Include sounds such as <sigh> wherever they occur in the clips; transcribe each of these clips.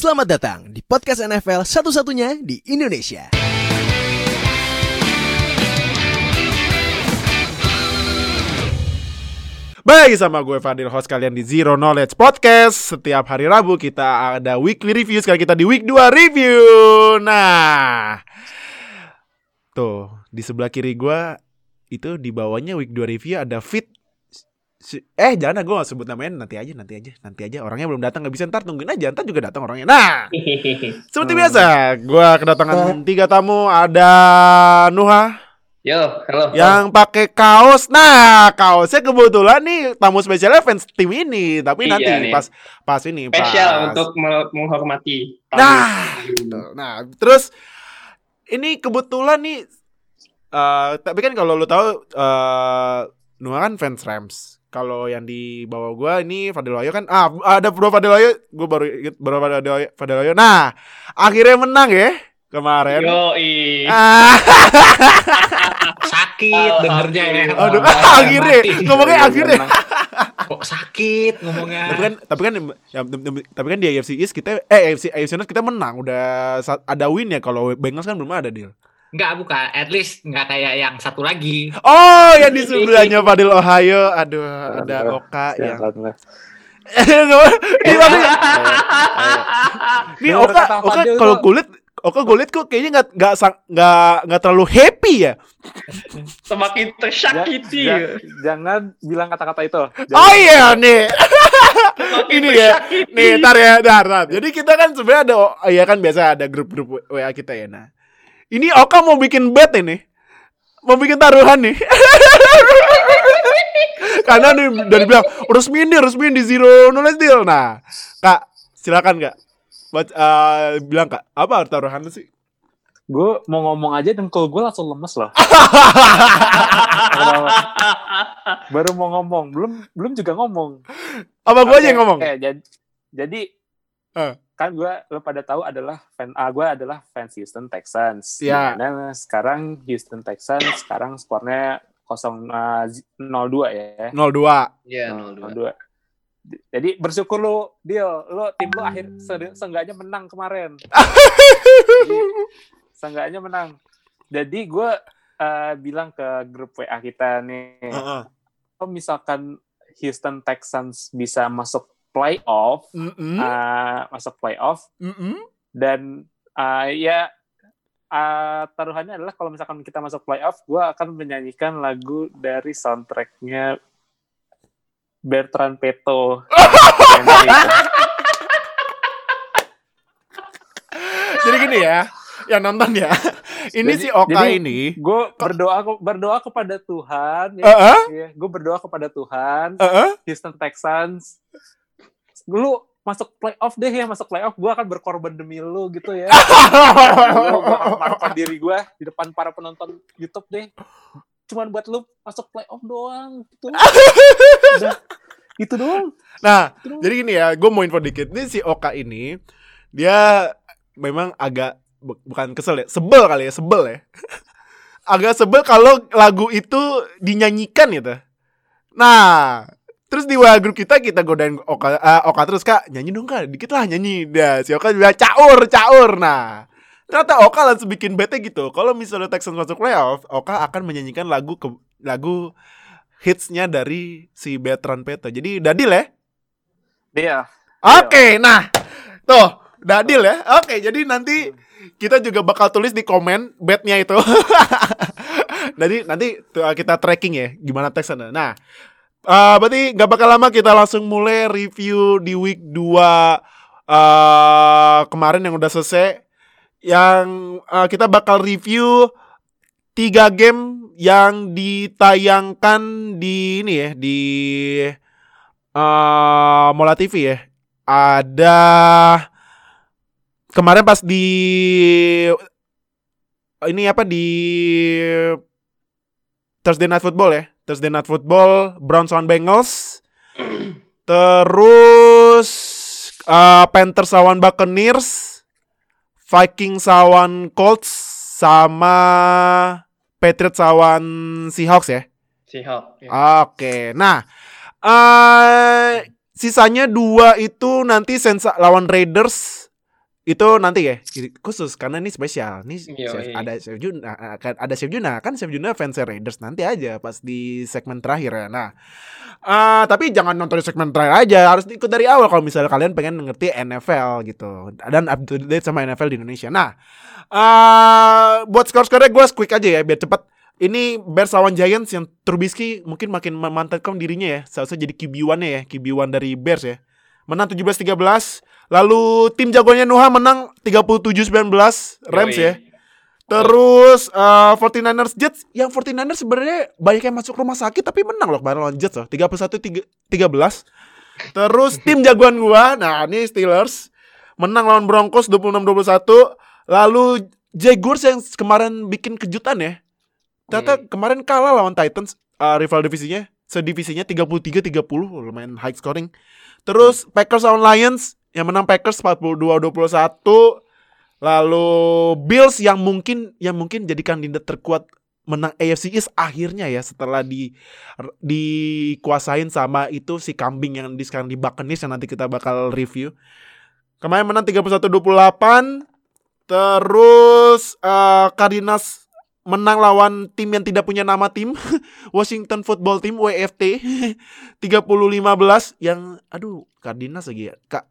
Selamat datang di podcast NFL satu-satunya di Indonesia. Baik sama gue Fadil host kalian di Zero Knowledge Podcast Setiap hari Rabu kita ada weekly review Sekarang kita di week 2 review Nah Tuh di sebelah kiri gue Itu di bawahnya week 2 review ada fit Si- Eh jangan gue gak sebut namanya Nanti aja nanti aja Nanti aja orangnya belum datang Gak bisa ntar tungguin aja Ntar juga datang orangnya Nah <laughs> seperti biasa Gue kedatangan tiga tamu Ada Nuha Yo, halo. yang pakai kaos. Nah, kaosnya kebetulan nih tamu spesialnya fans tim ini, tapi Iya nanti nih. pas pas ini Spesial pas. untuk me- menghormati. tamu. Nah, gitu. nah, terus ini kebetulan nih eh tapi kan kalau lu tahu eh Nuha kan fans Rams. Kalau yang di bawah gua ini Fadil Wayo kan ah ada Bro Fadil Wayo, gua baru inget Bro Fadil Wayo. Nah, akhirnya menang ya kemarin. Yo, i. Ah, <laughs> sakit dengernya ya. aduh, Oh, akhirnya ngomongnya akhirnya. Kok sakit ngomongnya. tapi kan tapi kan ya, tapi kan di AFC East kita eh AFC AFC North kita menang udah ada win ya kalau Bengals kan belum ada deal. Enggak bukan, at least enggak kayak yang satu lagi. Oh, yang di <laughs> sebelahnya Fadil Ohio, aduh ada Oka yang Ini tapi Nih Dengar Oka kata Oka Fadil kalau kulit Oka gue liat kok kayaknya nggak nggak nggak nggak terlalu happy ya. Semakin tersakiti. Ja- jangan bilang kata-kata itu. Jangan- Oh iya nih. Semakin ini ya. Nih, tar ya, tar, tar. Jadi kita kan sebenarnya ada oh, ya kan biasa ada grup-grup WA kita ya. Nah, ini Oka mau bikin bet ini. Mau bikin taruhan nih. <laughs> Karena nih dari bilang resmiin nih, resmiin di zero knowledge deal. Nah, Kak, silakan Kak. Bac- eh, bilang Kak, apa taruhan sih? Gue mau ngomong aja dengkul gue langsung lemes loh. <laughs> Baru mau ngomong, belum belum juga ngomong. Apa gua aja yang ngomong? oke, jadi, jadi Eh. Kan gue lo pada tahu adalah fan ah gue adalah fans Houston Texans. Iya. Di mana sekarang Houston Texans sekarang skornya 0-2 ya. 02. Iya, Hmm, 02. 0-2. Jadi bersyukur lu, deal, lu tim lu akhir se- seenggaknya menang kemarin. Jadi, seenggaknya menang. Jadi gue eh, bilang ke grup WA kita nih, Heeh. kalau misalkan Houston Texans bisa masuk playoff, Mm-mm. eh, masuk playoff, Mm-mm. dan eh, ya eh, taruhannya adalah kalau misalkan kita masuk playoff, gue akan menyanyikan lagu dari soundtracknya Bertrand Peto. <laughs> Jadi gini ya, yang nonton ya. Ini Jadi- si Oka jadi- ini. gue berdoa berdoa kepada Tuhan ya, Heeh. ya gue berdoa kepada Tuhan Heeh. Houston Texans dulu masuk playoff deh ya masuk playoff gue akan berkorban demi lu gitu ya <laughs> gue memarukan <laughs> diri gue di depan para penonton YouTube deh cuman buat lu masuk playoff doang gitu <laughs> Udah, itu doang Nah, itu doang. jadi gini ya, gue mau info dikit. Ini si Oka ini, dia memang agak bu- bukan kesel ya, sebel kali ya, sebel ya. agak sebel kalau lagu itu dinyanyikan gitu. Nah, terus di WA grup kita kita godain Oka, eh, Oka terus kak nyanyi dong kak, dikit lah nyanyi. Dah si Oka bilang caur, caur. Nah, ternyata Oka langsung bikin bete gitu. Kalau misalnya Texans masuk playoff, Oka akan menyanyikan lagu ke lagu hitsnya dari si Bertrand Peto. Jadi dadil ya. iya Oke, nah, tuh, udah deal ya. Oke, jadi nanti kita juga bakal tulis di komen betnya itu. <laughs> jadi nanti kita tracking ya, gimana teksnya. Nah, eh, berarti nggak bakal lama kita langsung mulai review di week 2 eh kemarin yang udah selesai. Yang eh, kita bakal review tiga game yang ditayangkan di ini ya di eh Mola TV ya. Ada kemarin pas di ini apa di Thursday Night Football ya. Thursday Night Football Browns lawan Bengals. <clears throat> Terus eh, Panthers lawan Buccaneers. Vikings lawan Colts sama Patriots lawan Seahawks ya. Seahawks. ya. Oke, nah eh sisanya dua itu nanti Saints lawan Raiders itu nanti ya ini khusus karena ini spesial. Nih Iya, Chef- ada Chef Juna, akan ada Chef Juna kan Chef Juna fans Raiders nanti aja pas di segmen terakhir ya. Nah, eh, tapi jangan nonton di segmen terakhir aja, harus ikut dari awal kalau misalnya kalian pengen ngerti NFL gitu dan up to date sama NFL di Indonesia. Nah, eh buat skor-skornya gue quick aja ya biar cepet. Ini Bears lawan Giants yang Trubisky mungkin makin memantapkan dirinya ya. Seharusnya jadi QB1-nya ya, QB1 dari Bears ya. Menang 17-13. Lalu tim jagonya Nuha menang 37-19 Rams Yoi. ya. Terus eh 49ers Jets yang 49ers sebenarnya banyak yang masuk rumah sakit tapi menang loh kemarin lawan Jets loh. 31 13. Terus tim jagoan gua, nah ini Steelers menang lawan Broncos 26-21. Lalu Jaguars yang kemarin bikin kejutan ya. Ternyata kemarin kalah lawan Titans eh, rival divisinya. Sedivisinya 33-30 lumayan high scoring. Terus Packers lawan Lions yang menang Packers 42-21. Lalu Bills yang mungkin yang mungkin jadi kandidat terkuat menang AFC East akhirnya ya setelah di dikuasain sama itu si kambing yang di sekarang di Buccaneers yang nanti kita bakal review. Kemarin menang 31-28. Terus eh Cardinals menang lawan tim yang tidak punya nama tim <laughs> Washington Football Team WFT 30-15 <laughs> yang aduh Cardinals lagi ya? Kak.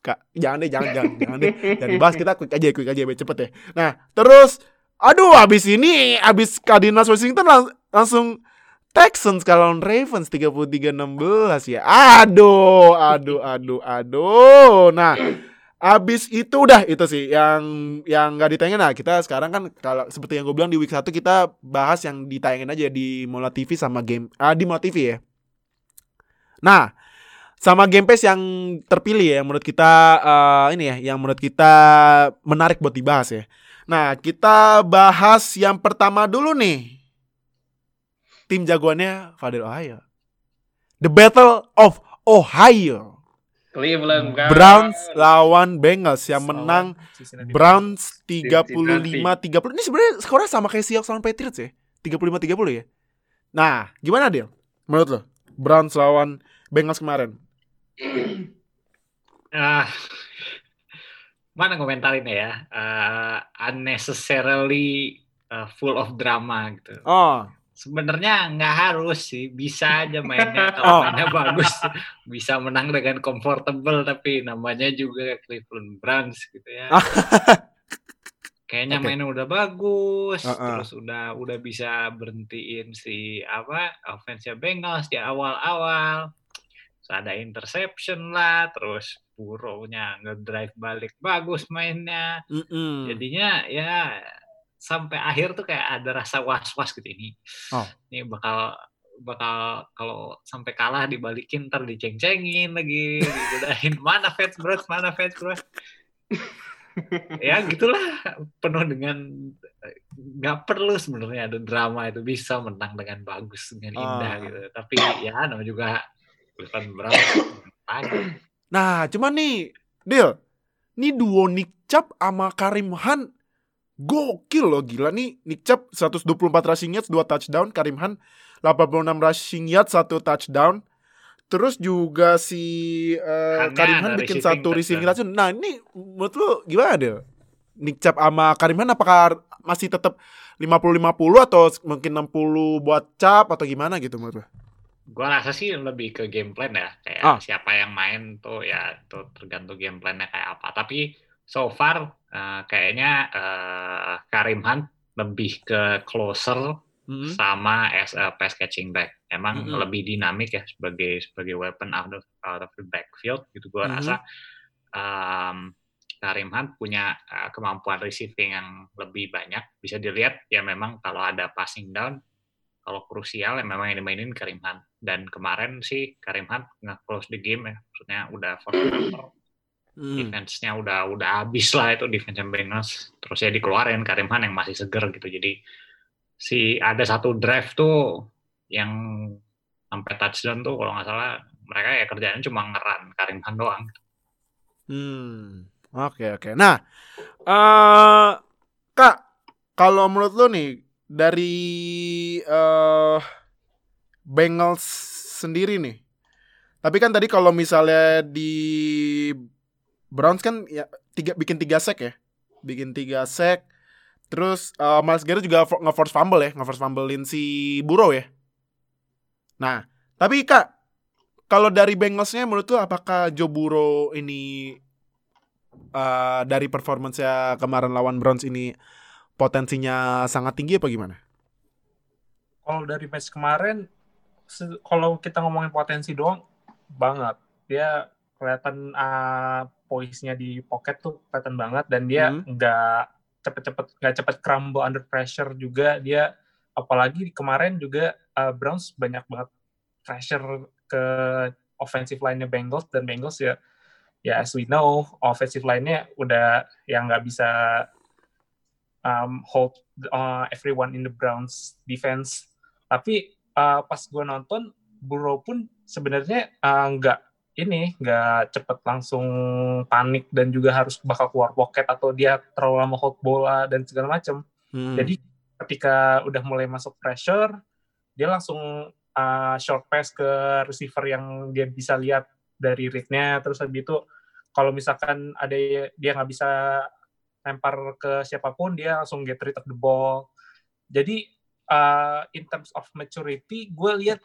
Kak jangan deh jangan jangan jangan deh. Jangan dibahas kita quick aja quick aja biar cepet ya. Nah terus aduh abis ini abis Cardinals Washington lang- langsung Texans kalau Ravens 33-16 ya. Aduh aduh aduh aduh. Nah Abis itu udah itu sih yang yang nggak ditayangin nah kita sekarang kan kalau seperti yang gue bilang di week 1 kita bahas yang ditayangin aja di Mola TV sama game ah di Mola TV ya. Nah, sama Game Pass yang terpilih ya yang menurut kita eh, ini ya yang menurut kita menarik buat dibahas ya. Nah, kita bahas yang pertama dulu nih. Tim jagoannya Fadil Ohio. The Battle of Ohio. Cleveland Browns. Browns lawan Bengals yang menang Cincinnati Browns Cincinnati. 35 30. Ini sebenarnya skornya sama kayak Seahawks lawan Patriots ya. 35 30 ya. Nah, gimana Del? Menurut lo? Browns lawan Bengals kemarin. Ah, mana komentarin ya? Eh, unnecessarily eh, full of drama gitu. Oh, Sebenarnya nggak harus sih, bisa aja mainnya <laughs> Oh. kalau mainnya <laughs> bagus, bisa menang dengan comfortable tapi namanya juga Cleveland Browns gitu ya. <laughs> Kayaknya Oke. mainnya udah bagus, Uh-uh. terus udah udah bisa berhentiin si apa offense Bengals di awal-awal. Terus ada interception lah, terus Burrow-nya ngedrive balik bagus mainnya. mm-mm. Jadinya ya sampai akhir tuh kayak ada rasa was-was gitu ini. Oh. Ini bakal bakal kalau sampai kalah dibalikin ntar diceng-cengin lagi, digodain <laughs> mana fans bros, mana fans bros. <laughs> ya gitulah penuh dengan nggak perlu sebenarnya ada drama itu bisa menang dengan bagus dengan indah Ah. gitu tapi ya namanya juga Browns aja. Nah, cuman nih, Del. Nih duo Nick Chubb sama Karim Han gokil loh gila nih. Nick Chubb 124 rushing yards 2 touchdown, Karim Han 86 rushing yards 1 touchdown. Terus juga si Han-nya Karim Han bikin satu receiving touchdown. Nah, ini menurut lu gimana, Del? Nick Chubb sama Karim Han apakah masih tetap 50-50 atau mungkin 60 buat Chubb atau gimana gitu menurut lu? Gua rasa sih lebih ke game plan ya, kayak Ah. siapa yang main tuh ya tuh tergantung game plannya kayak apa. Tapi so far eh, kayaknya eh, Karim Hunt lebih ke closer Mm-mm. sama as a pass catching back. Emang Mm-mm. lebih dinamik ya sebagai sebagai weapon out of out of the backfield gitu. Gua Mhm. rasa em, Karim Hunt punya eh, kemampuan receiving yang lebih banyak. Bisa dilihat ya memang kalau ada passing down kalau krusial ya memang yang dimainin Karim Hunt dan kemarin sih Karim Hunt nge-close the game ya maksudnya udah fourth quarter Mm. defense-nya udah udah habis lah itu defense Bengals terus ya dikeluarin Karim Hunt yang masih seger gitu jadi si ada satu drive tuh yang sampai touchdown tuh kalau nggak salah mereka ya kerjanya cuma ngeran Karim Hunt doang Hmm, oke oke. Nah, eh kak, kalau menurut lo nih dari eh Bengals sendiri nih, tapi kan tadi kalau misalnya di Browns kan ya tiga bikin tiga sack ya. Bikin tiga sack. Terus eh, Miles Garrett juga fo- nge-force fumble ya, nge-force fumblein si Burrow ya. Nah, tapi Kak, kalau dari Bengalsnya menurut tuh apakah Joe Burrow ini eh, dari performance-nya kemarin lawan Browns ini potensinya sangat tinggi apa gimana? Kalau dari match kemarin, kalau kita ngomongin potensi doang, banget. Dia kelihatan uh, poise-nya di pocket tuh kelihatan banget dan dia Hmm. nggak cepet-cepet nggak cepet crumble under pressure juga dia apalagi kemarin juga uh, Browns banyak banget pressure ke offensive line-nya Bengals dan Bengals ya ya as we know offensive line-nya udah yang nggak bisa um, hold uh, everyone in the Browns defense tapi uh, pas gue nonton Burrow pun sebenarnya uh, nggak ini nggak cepet langsung panik dan juga harus bakal keluar pocket atau dia terlalu lama hold bola dan segala macam Hmm. jadi ketika udah mulai masuk pressure, dia langsung uh, short pass ke receiver yang dia bisa lihat dari read-nya. Terus habis itu kalau misalkan ada dia nggak bisa lempar ke siapa pun, dia langsung get rid of the ball. Jadi uh, in terms of maturity, gue lihat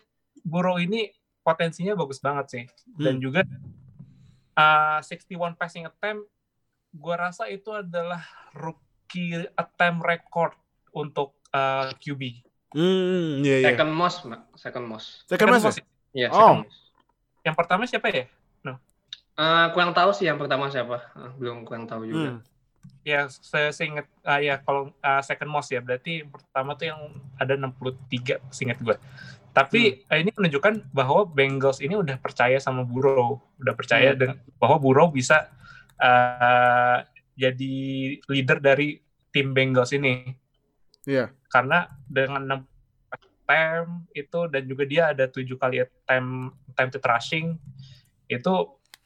Burrow ini potensinya bagus banget sih. Dan Hmm. juga uh, 61 passing attempt, gue rasa itu adalah rookie attempt record untuk uh, QB. Hmm, iya iya. Second most. Second most. Second Kan match ya? Iya, Oh. second most. Yang pertama siapa ya? Eh, kurang tahu sih yang pertama siapa. Eh, belum kurang tahu juga. Hmm. Ya, saya seingat ah ya kalau uh, second most ya berarti yang pertama tuh yang ada 63 seingat gue. Tapi eh, ini menunjukkan bahwa Bengals ini udah percaya sama Burrow, udah percaya Hmm. dan bahwa Burrow bisa uh, jadi leader dari tim Bengals ini. Iya. Karena dengan 6 attempt itu dan juga dia ada tujuh kali attempt attempted rushing itu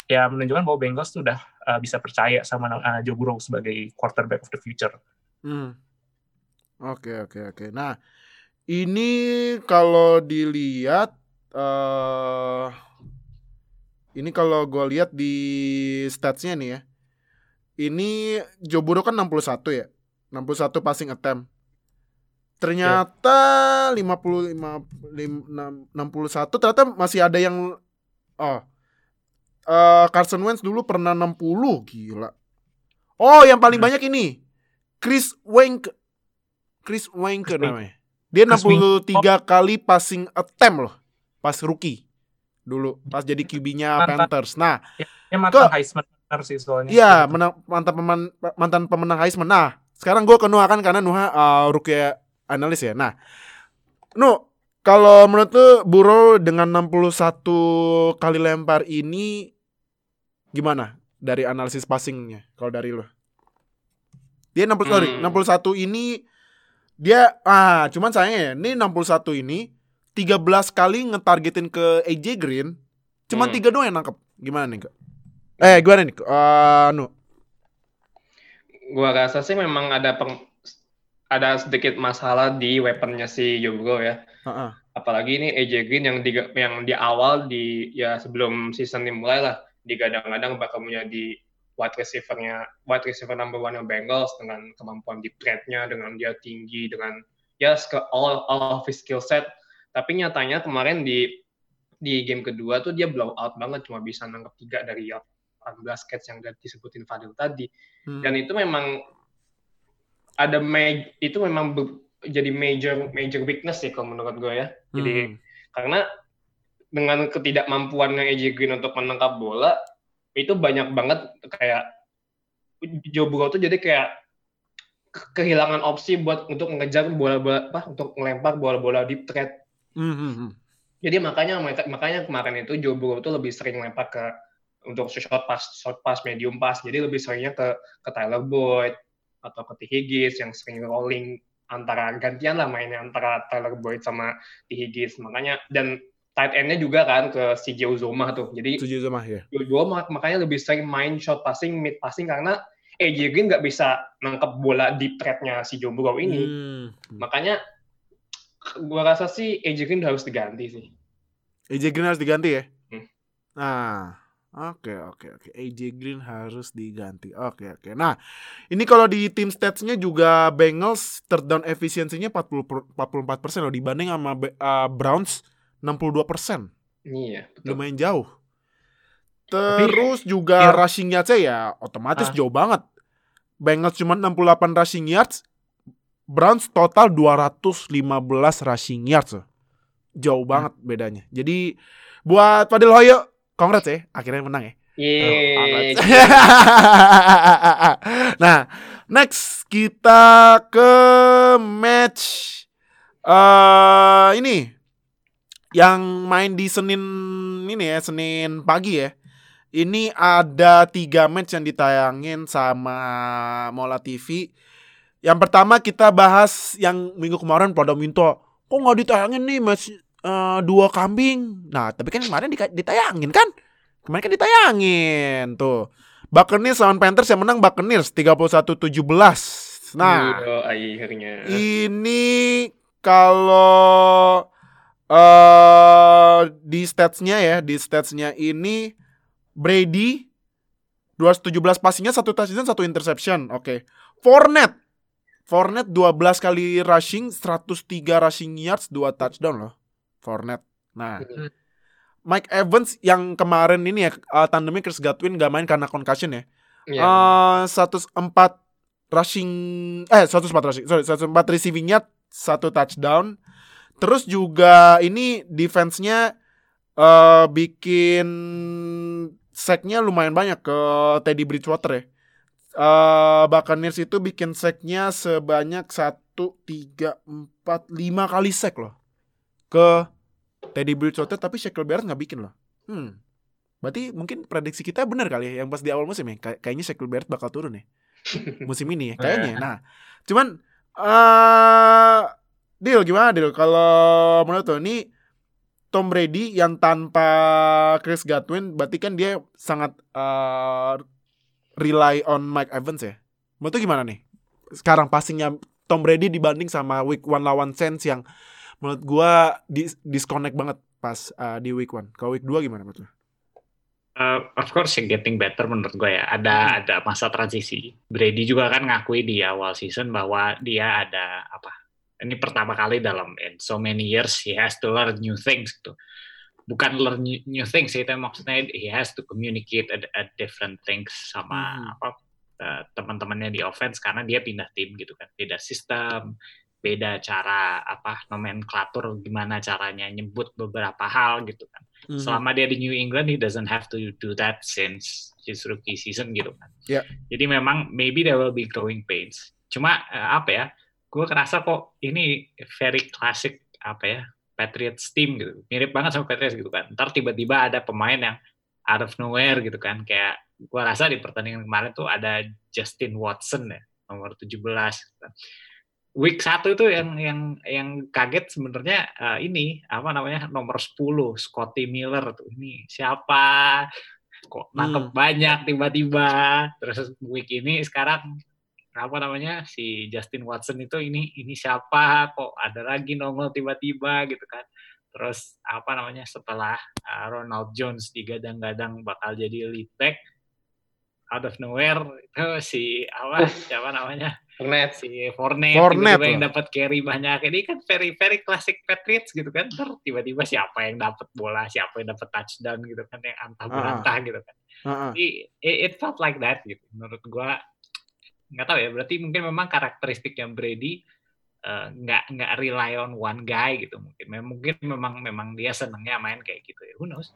ya menunjukkan bahwa Bengals tuh udah uh, bisa percaya sama uh, Joe Burrow sebagai quarterback of the future. Hmm. Oke oke oke. Nah, ini kalau dilihat eh ini kalau gue lihat di statsnya nih ya. Ini Joe Burrow kan 61 ya. 61 passing attempt. Ternyata 55 lim- enam- 61 ternyata masih ada yang oh eh Carson Wentz dulu pernah 60 gila. Oh, yang paling Hmm. banyak ini Chris Wank Chris Wanker namanya. Dia Chris 63 kali passing attempt loh pas rookie dulu pas jadi QB-nya Mantan- Panthers. Nah, Ya mantan Kok- Heisman sih soalnya. iya menang mantan peman, mantan pemenang Heisman. Nah, sekarang gue ke Nuha kan karena Nuha uh, rookie analis ya. Nah, Nu, kalau menurut lu Burrow dengan 61 kali lempar ini gimana dari analisis passingnya kalau dari lu? Dia 60 sorry, Hmm. 61 ini dia ah cuman sayangnya ya, ini 61 ini 13 kali ngetargetin ke AJ Green, cuman Hmm. tiga doang yang nangkep. Gimana nih, Kak? Eh, gimana nih? Eh, Nu. Gua rasa sih memang ada peng- ada sedikit masalah di weaponnya si Burrow ya. Heeh. Apalagi ini AJ Green yang di yang di awal di ya sebelum season dimulai lah digadang-gadang bakal menjadi wide receiver-nya wide receiver number one Bengals dengan kemampuan di trade-nya dengan dia tinggi dengan ya skill- all all of his skill set. Tapi nyatanya kemarin di di game kedua tuh dia blow out banget cuma bisa nangkep tiga dari 18 catch yang udah disebutin Fadil tadi Hmm. dan itu memang ada ma- itu memang be- jadi major major weakness sih kalau menurut gue ya jadi Hmm. karena dengan ketidakmampuannya AJ Green untuk menangkap bola itu banyak banget kayak Joe Burrow tuh jadi kayak ke- kehilangan opsi buat untuk mengejar bola-bola apa untuk melempar bola-bola deep threat Hmm, hmm, hmm. jadi makanya makanya kemarin itu Joe Burrow tuh lebih sering lempar ke untuk short pass, short pass, medium pass. Jadi lebih seringnya ke ke Tyler Boyd atau ke T Higgins yang sering rolling antara gantian lah mainnya antara Tyler Boyd sama T Higgins. Makanya dan tight end-nya juga kan ke CJ Uzoma tuh. Jadi Setuju sama ya. mak- makanya lebih sering main short passing, mid passing karena AJ Green nggak bisa nangkep bola deep threat-nya si Joe Burrow ini. Hmm. Makanya gua rasa sih AJ Green harus diganti sih. AJ Green harus diganti ya? Hmm. Nah, Oke oke oke. AJ Green harus diganti. Oke oke. Nah, ini kalau di tim statsnya juga Bengals third down efisiensinya 40 per- 44% loh dibanding sama uh, Browns 62%. Iya, betul. Lumayan jauh. Terus juga Iya. rushing yards ya otomatis Ah. jauh banget. Bengals cuma 68 rushing yards, Browns total 215 rushing yards. Jauh banget bedanya. Jadi buat Fadil Hoyo, congrats ya, akhirnya menang ya. Yeay. <laughs> nah, next kita ke match eh ini yang main di Senin ini ya, Senin pagi ya. Ini ada tiga match yang ditayangin sama Mola TV. Yang pertama kita bahas yang minggu kemarin pada minta kok nggak ditayangin nih match eh, dua kambing. Nah, tapi kan kemarin ditayangin kan? Kemarin kan ditayangin tuh. Buccaneers lawan Panthers yang menang Buccaneers 31-17. Nah, akhirnya. ini kalau eh di statsnya ya, di statsnya ini Brady 217 passingnya satu touchdown satu interception. Oke. Fournette Fournette 12 kali rushing, 103 rushing yards, 2 touchdown loh. Fournette. Nah, Hmm. Mike Evans yang kemarin ini ya eh, tandemnya Chris Godwin gak main karena concussion ya. Iya. Eh 104 rushing eh 104 rushing sorry 104 receiving yard satu touchdown terus juga ini defense-nya eh bikin sacknya lumayan banyak ke Teddy Bridgewater ya. Eh Buccaneers itu bikin sacknya sebanyak 1 3 4 5 kali sack loh ke Teddy Bridgewater tapi Shaquille Barrett nggak bikin loh. Hmm. Berarti mungkin prediksi kita benar kali ya yang pas di awal musim ya Kay- kayaknya Shaquille Barrett bakal turun ya <laughs> musim ini ya kayaknya. Nah, cuman eh deal gimana deal kalau menurut lo ini Tom Brady yang tanpa Chris Godwin berarti kan dia sangat eh rely on Mike Evans ya. Menurut lo gimana nih? Sekarang passingnya Tom Brady dibanding sama week one lawan Saints yang menurut gua dis disconnect banget pas eh, di week one. Kalau week 2 gimana menurut lo? Uh, of course, getting better menurut gue ya. Ada ada masa transisi. Brady juga kan ngakui di awal season bahwa dia ada apa? Ini pertama kali dalam in so many years he has to learn new things gitu. Bukan learn new, new things itu maksudnya he has to communicate a, a different things sama Hmm. apa uh, teman-temannya di offense karena dia pindah tim gitu kan. Beda sistem, beda cara apa nomenklatur gimana caranya nyebut beberapa hal gitu kan Mhm. selama dia di New England he doesn't have to do that since his rookie season gitu kan. Ya. Jadi memang maybe there will be growing pains. Cuma eh, apa ya? Gue kerasa kok ini very classic apa ya? Patriots team gitu. Mirip banget sama Patriots gitu kan. Ntar tiba-tiba ada pemain yang out of nowhere gitu kan. Kayak gue rasa di pertandingan kemarin tuh ada Justin Watson ya nomor 17 gitu kan. Week 1 itu yang yang yang kaget sebenarnya eh, ini apa namanya nomor 10 Scotty Miller tuh ini siapa kok nangkep banyak tiba-tiba terus week ini sekarang apa namanya si Justin Watson itu ini ini siapa? Kok ada lagi nongol tiba-tiba? gitu kan. Terus apa namanya setelah uh, Ronald Jones digadang-gadang bakal jadi lead back out of nowhere itu si apa siapa namanya? Fournette. si Fournette, Fournette tiba-tiba yang dapat carry banyak. Ini kan very very classic Patriots gitu kan. Ntar tiba-tiba siapa yang dapat bola siapa yang dapat touchdown gitu kan yang antah berantah gitu kan. Heeh. Jadi it, it felt like that gitu menurut gua nggak tahu ya berarti mungkin memang karakteristiknya Brady eh, nggak nggak rely on one guy gitu mungkin mungkin memang memang dia senengnya main kayak gitu ya who knows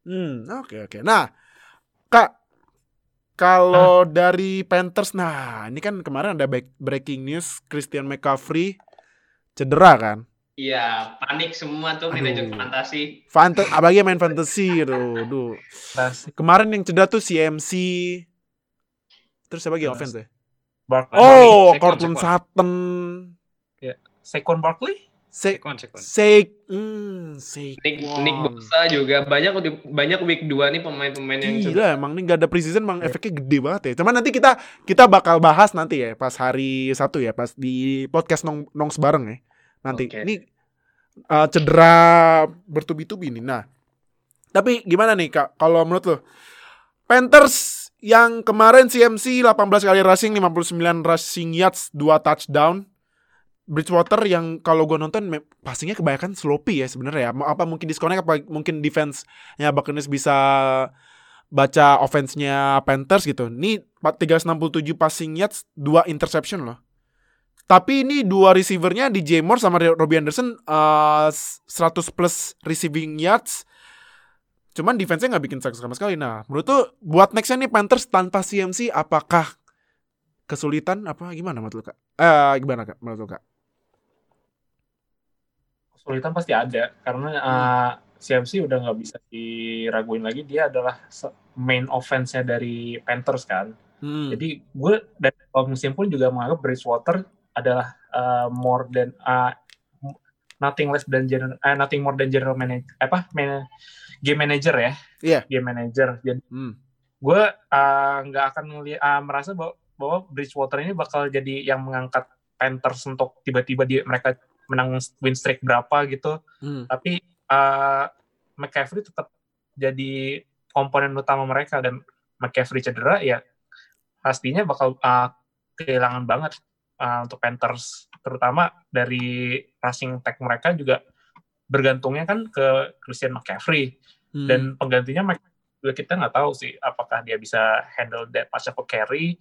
Hmm, oke oke. Nah, Kak, kalau dari Panthers, nah ini kan kemarin ada breaking news Christian McCaffrey cedera kan? Iya, panik semua tuh manajer fantasi. Fanta apalagi main fantasy gitu. Duh. Kemarin yang cedera tuh CMC. Terus siapa lagi Terus. offense ya? Barkley. Oh, Saquon, Cortland Saquon. Sutton. Saquon Barkley? Se Sekon, sekon. Sek hmm, Saquon. Nick, Nick Bosa juga banyak banyak week 2 nih pemain-pemain yang Gila emang nih gak ada preseason emang efeknya gede banget ya. Cuman nanti kita kita bakal bahas nanti ya pas hari Sabtu ya pas di podcast nong nongs bareng ya. Nanti Oke. ini uh, cedera bertubi-tubi nih. Nah, Tapi gimana nih Kak kalau menurut lo? Panthers yang kemarin CMC 18 kali rushing 59 rushing yards 2 touchdown. Bridgewater yang kalau gue nonton passingnya kebanyakan sloppy ya sebenarnya ya. Apa mungkin disconnect apa mungkin defense nya Buccaneers bisa baca offense-nya Panthers gitu. Ini 367 passing yards, 2 interception loh. Tapi ini dua receivernya DJ Moore sama Robbie Anderson eh, 100 plus receiving yards. Cuman defense-nya nggak bikin sack sama sekali. Nah, menurut tuh buat next-nya nih Panthers tanpa CMC apakah kesulitan apa gimana menurut lu, Kak? Eh gimana Kak menurut lu, Kak? kesulitan pasti ada karena uh, CMC udah nggak bisa diraguin lagi dia adalah main offense-nya dari Panthers kan. Hmm. Jadi gue dan awal musim pun juga menganggap Bridgewater adalah uh, more than uh, nothing less than general uh, nothing more than general manager apa man- game manager ya. Iya. Game manager. Jadi Hmm. gue uh, nggak akan ngeli- uh, merasa bahwa, bahwa Bridgewater ini bakal jadi yang mengangkat Panthers untuk tiba-tiba di mereka menang win streak berapa gitu Hmm. tapi uh, McCaffrey tetap jadi komponen utama mereka dan McCaffrey cedera ya pastinya bakal uh, kehilangan banget uh, untuk Panthers terutama dari rushing tag mereka juga bergantungnya kan ke Christian McCaffrey Hmm. dan penggantinya juga kita nggak tahu sih apakah dia bisa handle that much of a carry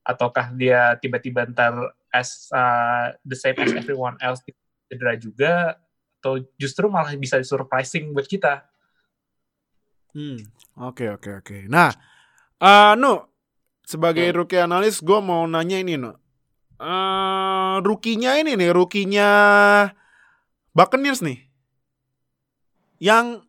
ataukah dia tiba-tiba ntar as uh, the same as everyone else cedera juga atau justru malah bisa surprising buat kita Hmm, oke oke oke. Nah, eh no sebagai Hmm. rookie analis gue mau nanya ini no. Eh rukinya ini nih, rukinya Buccaneers nih. Yang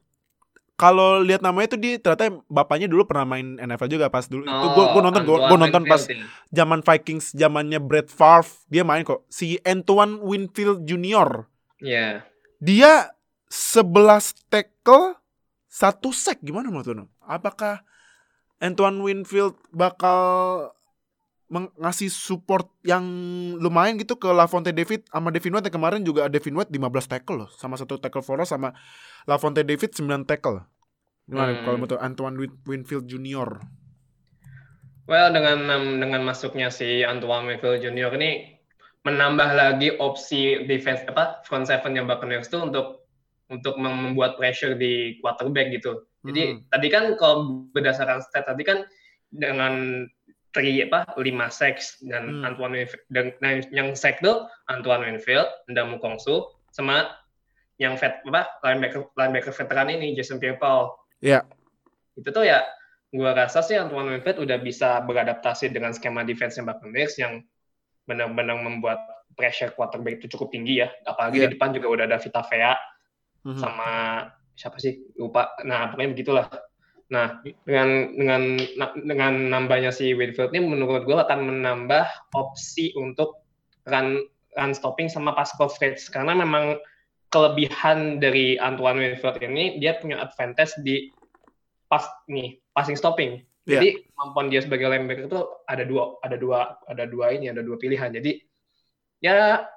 kalau lihat namanya itu dia ternyata bapaknya dulu pernah main NFL juga pas dulu. itu gue gue nonton gue Antoine nonton pas Winfield ya. zaman Vikings zamannya Brett Favre dia main kok. Si Antoine Winfield Junior. Iya. Dia 11 tackle, satu sack gimana menurut lu? Apakah Antoine Winfield bakal ngasih support yang lumayan gitu ke Lafonte David sama Devin White yang kemarin juga Devin White 15 tackle loh sama satu tackle for loss sama Lafonte David 9 tackle. Gimana Hmm. kalau menurut Antoine Win- Winfield Junior? Well, dengan dengan masuknya si Antoine Winfield Junior ini menambah lagi opsi defense apa front seven yang Buccaneers itu untuk untuk mem- membuat pressure di quarterback gitu. Jadi Hmm. tadi kan kalau berdasarkan stat tadi kan dengan three apa lima sacks dan Hmm. Antoine Winfield dan nah, yang sack tuh Antoine Winfield, Ndamu Kongsu sama yang vet apa linebacker linebacker veteran ini Jason Pierre-Paul. Iya. Itu tuh ya gua rasa sih Antoine Winfield udah bisa beradaptasi dengan skema defense yang Buccaneers yang benar-benar membuat pressure quarterback itu cukup tinggi ya. Apalagi Iya. di depan juga udah ada Vita Vea Mhm. sama siapa sih lupa. Nah pokoknya begitulah. Nah dengan dengan dengan nambahnya si Winfield ini menurut gue akan menambah opsi untuk run run stopping sama pass coverage karena memang kelebihan dari Antoine Winfield ini dia punya advantage di pas nih passing stopping. Iya. Jadi kemampuan dia sebagai linebacker itu ada dua ada dua ada dua ini ada dua pilihan. Jadi ya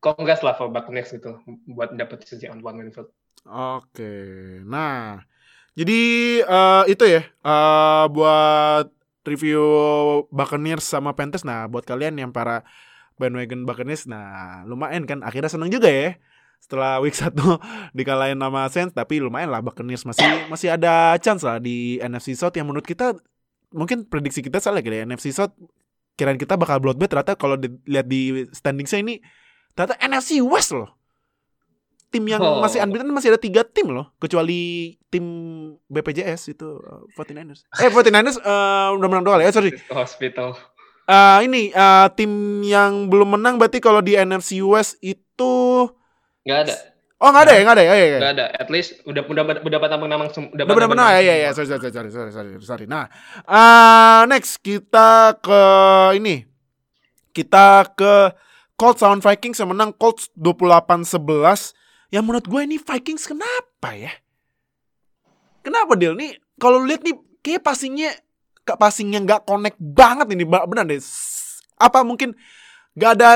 congrats lah for Buccaneers gitu buat dapet si Antoine Winfield. Oke, nah, jadi eh, itu ya eh, buat review Buccaneers sama Panthers. Nah, buat kalian yang para bandwagon Buccaneers, nah lumayan kan, akhirnya seneng juga ya. Setelah week <laughs> 1 dikalahin sama Saints, tapi lumayan lah Buccaneers masih masih ada chance lah di NFC South. Yang menurut kita mungkin prediksi kita salah kali ya. NFC South kirain kita bakal bloodbath. Ternyata kalau dilihat di standingsnya ini ternyata NFC West loh tim yang Oh. masih unbeaten masih ada tiga tim loh kecuali tim BPJS itu uh, 49ers eh 49ers uh, udah menang dua kali ya sorry Hospital. Uh, ini uh, tim yang belum menang berarti kalau di NFC West itu Nggak ada. oh nggak ada ya nggak ada ya, ya, ya. Nggak ada. At least udah udah udah dapat nama udah Udah benar benar ya nama ya ya sorry sorry sorry sorry sorry sorry. Nah, uh, next kita ke ini. Kita ke Colts lawan Vikings yang menang Colts 28-11. Yang menurut gue ini Vikings kenapa ya? Kenapa Del nih? Kalau lihat nih kayak passingnya ke passingnya nggak connect banget ini benar deh. Apa mungkin nggak ada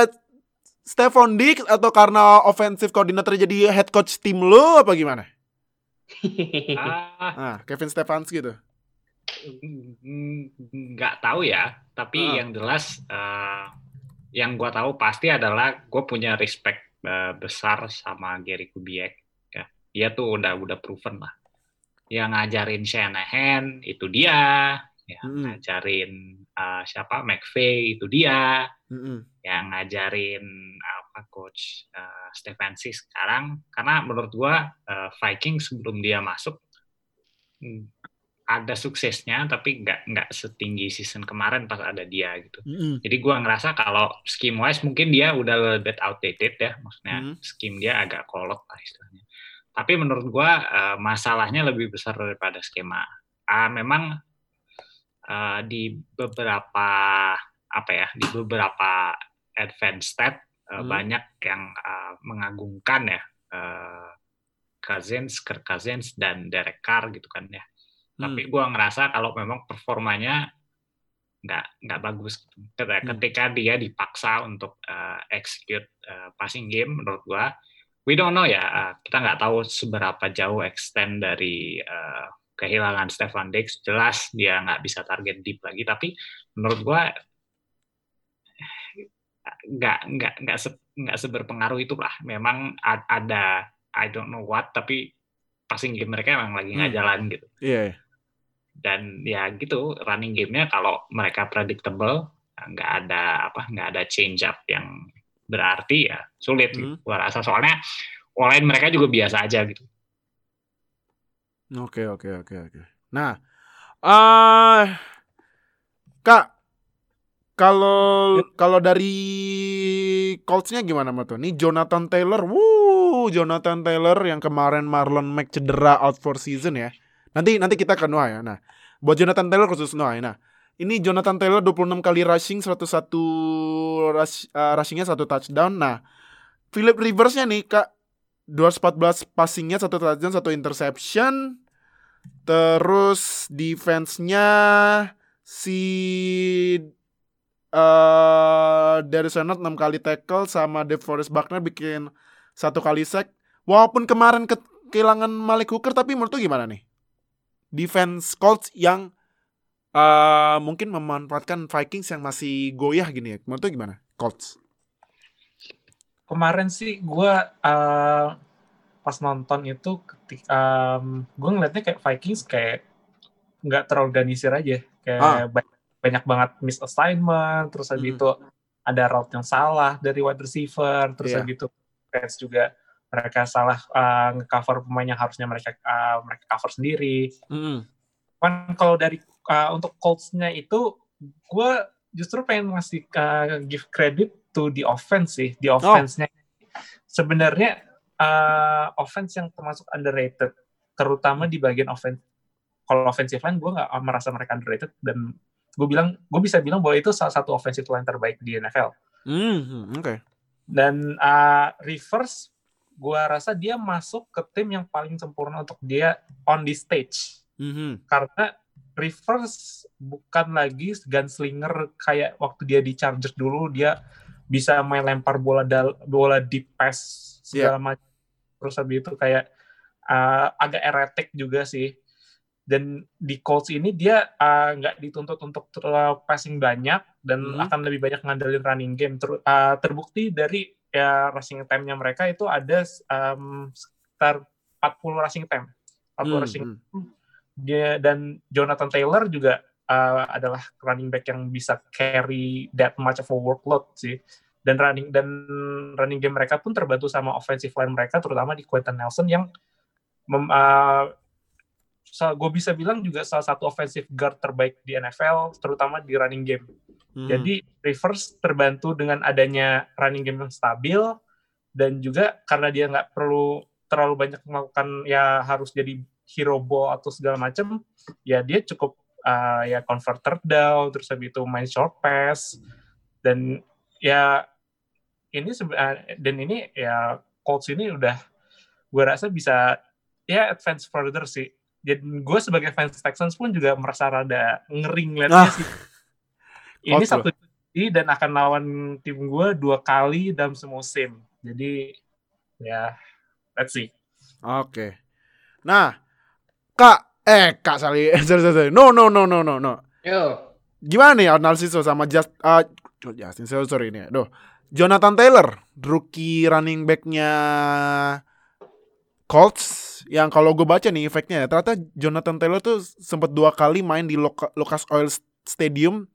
Stephon Diggs atau karena offensive coordinator jadi head coach tim lo apa gimana? <laughs> Ah, Kevin Stefanski gitu. nggak tahu ya, tapi Ah. yang jelas eh, yang gua tahu pasti adalah gue punya respect eh, besar sama Gary Kubiak. Ya, dia tuh udah udah proven lah. Yang ngajarin Shanahan itu dia, ya, Mm-mm. ngajarin eh, siapa McVay itu dia, Mm-mm. yang ngajarin apa coach uh, Stefanski sekarang karena menurut gua uh, Viking sebelum dia masuk hmm, ada suksesnya tapi nggak nggak setinggi season kemarin pas ada dia gitu. Mm-mm. Jadi gua ngerasa kalau scheme wise mungkin dia udah a little bit outdated ya, maksudnya Hmm. scheme dia agak kolot lah istilahnya. Tapi menurut gua uh, masalahnya lebih besar daripada skema. Ah memang uh, di beberapa apa ya, di beberapa advanced stat uh, Hmm. banyak yang uh, mengagungkan ya uh, Cousins, Kirk Cousins dan Derek Carr gitu kan ya. Tapi gua ngerasa kalau memang performanya nggak nggak bagus gitu. Ketika, Hmm. ketika dia dipaksa untuk uh, execute uh, passing game menurut gua we don't know ya uh, kita nggak tahu seberapa jauh extend dari uh, kehilangan Stefan Diggs jelas dia nggak bisa target deep lagi tapi menurut gua nggak nggak nggak se, nggak seberpengaruh itulah memang a- ada I don't know what tapi passing game mereka emang lagi nggak Hmm. jalan gitu Iya. iya. Dan ya gitu running game-nya kalau mereka predictable nggak ada apa nggak ada change up yang berarti ya sulit gitu. Hmm. gua rasa soalnya online mereka juga biasa aja gitu Oke oke oke oke. Nah, eh Kak, kalau kalau dari Colts-nya gimana Mbak tuh? Nih Jonathan Taylor, wuh, Jonathan Taylor yang kemarin Marlon Mack cedera out for season ya. Nanti nanti kita ke Noah ya. Nah, buat Jonathan Taylor khusus Noah ya. Nah, ini Jonathan Taylor 26 kali rushing 101 rush, eh, rushingnya satu touchdown. Nah, Philip Rivers-nya nih Kak 214 passingnya satu touchdown satu interception terus defense-nya si Darius Leonard 6 kali tackle sama DeForest Buckner bikin satu kali sack walaupun kemarin ke- kehilangan Malik Hooker tapi menurut gimana nih defense Colts yang eh mungkin memanfaatkan Vikings yang masih goyah gini ya menurut gimana Colts kemarin sih gue pas nonton itu ketika gue ngeliatnya kayak Vikings kayak nggak terorganisir aja kayak Ah. banyak, banyak banget miss assignment terus habis Mhm. itu ada route yang salah dari wide receiver terus Iya. habis itu fans juga mereka salah uh, nge-cover pemain yang harusnya mereka uh, mereka cover sendiri. Kan kalau dari uh, untuk Colts-nya itu gue justru pengen ngasih uh, give credit to the offense sih. Di offense-nya. Sebenarnya uh, offense yang termasuk underrated terutama di bagian offense kalau offensive line gue nggak merasa mereka underrated dan gue bilang gue bisa bilang bahwa itu salah satu offensive line terbaik di NFL Mm, oke. Dan uh, Rivers gue rasa dia masuk ke tim yang paling sempurna untuk dia on the stage. Mhm. karena Rivers bukan lagi gunslinger kayak waktu dia di Chargers dulu dia bisa main lempar bola dal bola deep pass segala macam. Terus habis itu kayak uh, agak eretik juga sih. Dan di Colts ini dia uh, nggak dituntut untuk ter- passing banyak dan Mhm. akan lebih banyak ngandelin running game. Ter- uh, terbukti dari ya rushing time-nya mereka itu ada um, sekitar 40 rushing time. 40 Hmm, rushing hmm. dia dan Jonathan Taylor juga uh, adalah running back yang bisa carry that much of a workload sih. Dan running dan running game mereka pun terbantu sama offensive line mereka terutama di Quentin Nelson yang mem, uh, gue bisa bilang juga salah satu offensive guard terbaik di NFL terutama di running game Mhm. jadi Rivers terbantu dengan adanya running game yang stabil dan juga karena dia nggak perlu terlalu banyak melakukan ya harus jadi hero ball atau segala macam ya dia cukup uh, ya convert third down terus habis itu main short pass dan ya ini uh, dan ini ya Colts ini udah gue rasa bisa ya advance further sih dan gue sebagai fans Texans pun juga merasa rada ngering liatnya Ah. sih <laughs> ini satu jadi dan akan lawan tim gue dua kali dalam semusim jadi ya let's see Oke. Nah, Kak, eh Kak <laughs> sorry, sorry, sorry. No, no, no, no, no, no. Yo, Gimana nih analisis lo sama Just uh, Justin sorry, sorry ini. Aduh. Jonathan Taylor, rookie running back-nya Colts yang kalau gue baca nih efeknya ya, ternyata Jonathan Taylor tuh sempat dua kali main di Loca- Lucas Oil Stadium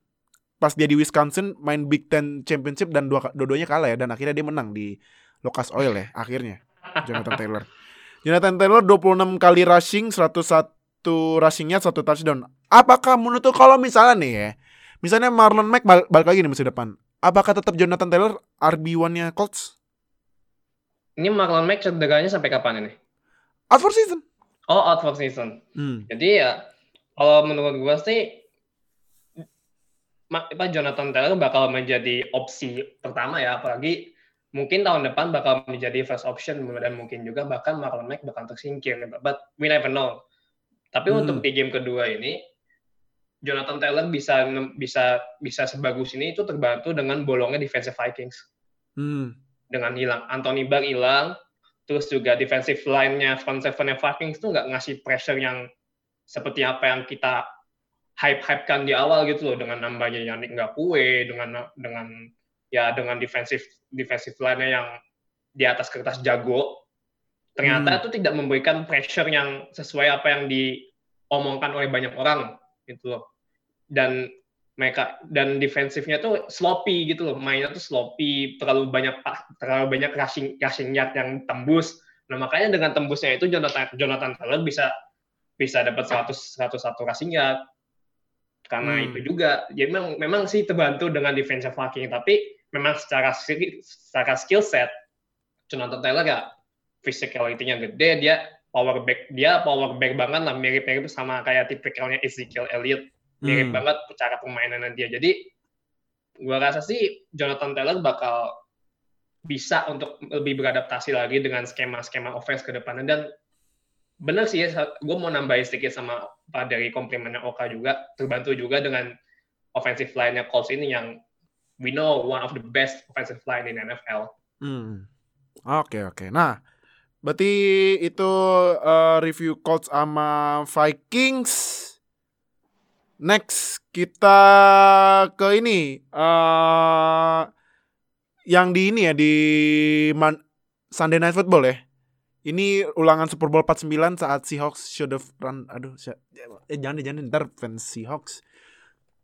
pas dia di Wisconsin main Big Ten Championship dan dua dua-duanya kalah ya dan akhirnya dia menang di Lucas Oil ya akhirnya Jonathan Taylor. Jonathan Taylor 26 kali rushing 101 rushingnya satu touchdown. Apakah menurut kalau misalnya nih ya, misalnya Marlon Mack bal- balik lagi nih musim depan, apakah tetap Jonathan Taylor RB1-nya Colts? ini Marlon Mack cederanya sampai kapan ini? Out for season. Oh, out for season. Hmm. Jadi ya, kalau menurut gua sih, apa, Jonathan Taylor bakal menjadi opsi pertama ya, apalagi mungkin tahun depan bakal menjadi first option dan mungkin juga bahkan Marlon Mack bakal tersingkir. But we never know. Tapi Hmm. untuk di game kedua ini, Jonathan Taylor bisa bisa bisa sebagus ini itu terbantu dengan bolongnya defensive Vikings Hmm. dengan hilang Anthony Barr hilang, terus juga defensive line-nya front seven-nya Vikings tuh nggak ngasih pressure yang seperti apa yang kita hype-hypekan di awal gitu loh. Dengan nambahnya Yannick Ngakwe dengan dengan ya dengan defensive defensive line-nya yang di atas kertas jago. Ternyata Hmm. itu tidak memberikan pressure yang sesuai apa yang diomongkan oleh banyak orang gitu loh. Dan mereka dan defensifnya tuh sloppy gitu loh. Mainnya tuh sloppy terlalu banyak terlalu banyak rushing rushing yard yang tembus. Nah makanya dengan tembusnya itu Jonathan Jonathan Taylor bisa bisa dapat 100 101 rushing yard. Karena Hmm. itu juga ya memang memang sih terbantu dengan defensive marking tapi memang secara skill, secara skill set Jonathan Taylor ya physicality-nya gede dia power back dia power back banget lah mirip-mirip sama kayak tipikalnya Ezekiel Elliott mirip Hmm. banget cara permainannya dia. Jadi gua rasa sih Jonathan Taylor bakal bisa untuk lebih beradaptasi lagi dengan skema-skema offense ke depannya dan benar sih ya, gue mau nambahin sedikit sama Pak dari komplimennya Oka juga terbantu juga dengan offensive line-nya Colts ini yang we know one of the best offensive line in NFL. Hmm. Oke oke. Nah, berarti itu eh, review Colts sama Vikings. Next kita ke ini eh yang di ini ya di Man- Sunday Night Football ya. Ini ulangan Super Bowl 49 saat Seahawks should have run. Aduh, si- eh, jangan jangan ntar fans Seahawks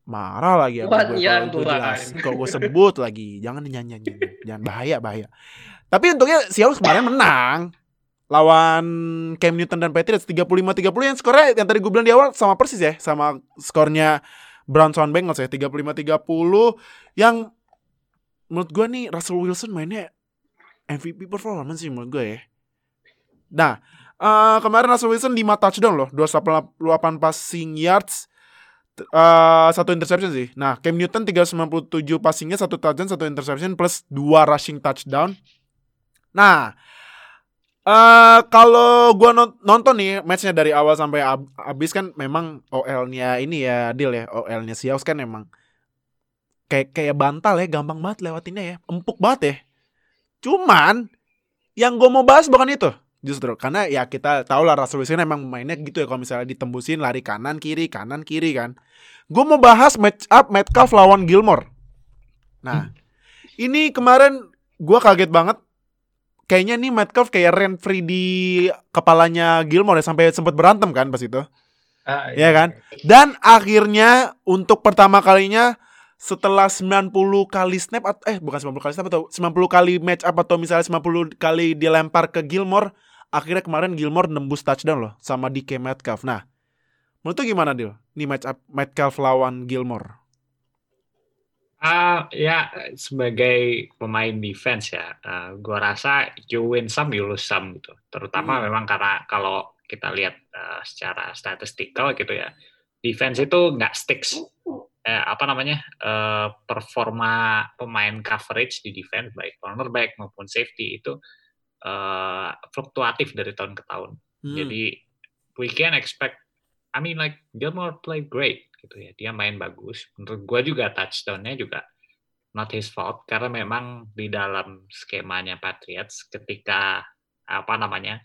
marah lagi gue ya, kalau gue Tuhan. jelas. Kalau gue sebut lagi, jangan nyanyi, jangan bahaya bahaya. Tapi untungnya Seahawks kemarin menang lawan Cam Newton dan Patriots 35-30 yang skornya yang tadi gue bilang di awal sama persis ya sama skornya Browns lawan Bengals ya 35-30 yang menurut gue nih Russell Wilson mainnya MVP performance sih menurut gue ya. Nah, eh, kemarin Russell Wilson 5 touchdown loh, 288 passing yards, eh, satu interception sih. Nah, Cam Newton 397 passingnya, satu touchdown, satu interception plus 2 rushing touchdown. Nah, eh kalau gua non- nonton nih matchnya dari awal sampai ab- habis kan memang OL-nya ini ya deal ya, OL-nya Seahawks kan emang kayak kayak bantal ya, gampang banget lewatinnya ya, empuk banget ya. Cuman yang gue mau bahas bukan itu justru karena ya kita tahu lah Russell Wilson emang mainnya gitu ya kalau misalnya ditembusin lari kanan kiri kanan kiri kan. Gue mau bahas match up Metcalf lawan Gilmore. Nah ini kemarin gue kaget banget kayaknya nih Metcalf kayak rent free di kepalanya Gilmore ya sampai sempat berantem kan pas itu Ah, Iya kan? Dan akhirnya untuk pertama kalinya setelah 90 kali snap atau eh bukan 90 kali snap atau 90 kali match up atau misalnya 90 kali dilempar ke Gilmore, akhirnya kemarin Gilmore nembus touchdown loh sama DK Metcalf. Nah, menurut gimana Dil? Nih match up Metcalf lawan Gilmore. Ah, ya sebagai pemain defense ya, ah, gua rasa you win some, you lose some gitu. Terutama Hmm. memang karena kalau kita lihat ah, secara statistikal gitu ya, defense itu nggak sticks. Eh, apa namanya eh, performa pemain coverage di defense baik cornerback maupun safety itu eh, fluktuatif dari tahun ke tahun. Hmm. Jadi we can expect, I mean like Gilmore play great gitu ya, dia main bagus. Menurut gua juga touchdownnya juga not his fault. Karena memang di dalam skemanya Patriots ketika apa namanya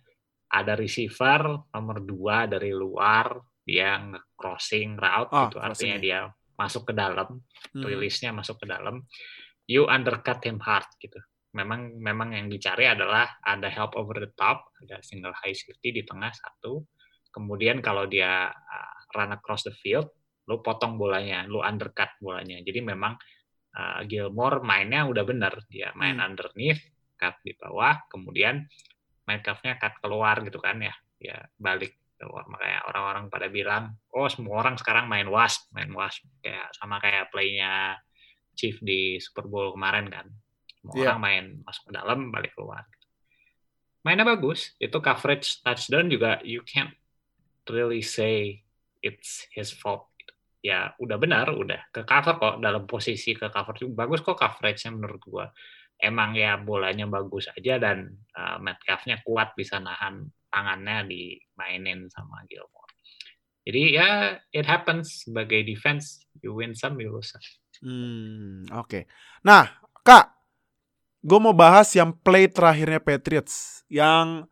ada receiver nomor dua dari luar dia crossing route Ah, itu artinya crossing, dia masuk ke dalam Hmm. rilisnya masuk ke dalam. You undercut him hard gitu. Memang memang yang dicari adalah ada help over the top ada single high safety di tengah satu. Kemudian kalau dia uh, run across the field lu potong bolanya lu undercut bolanya. Jadi memang uh, Gilmore mainnya udah bener. Dia main Hmm. underneath cut di bawah kemudian main cuff-nya cut keluar gitu kan ya. Ya balik keluar makanya orang-orang pada bilang oh semua orang sekarang main wasp main wasp. Kayak sama kayak playnya Chief di Super Bowl kemarin kan. Semua Iya. orang main masuk ke dalam balik keluar. Mainnya bagus. Itu coverage touchdown juga you can't really say it's his fault. Ya udah benar udah ke cover kok dalam posisi ke cover bagus kok coveragenya menurut gua emang ya bolanya bagus aja dan uh, Metcalf-nya kuat bisa nahan tangannya dimainin sama Gilmore. Jadi ya it happens sebagai defense you win some you lose some. Hmm, oke. Nah, Kak, gue mau bahas yang play terakhirnya Patriots yang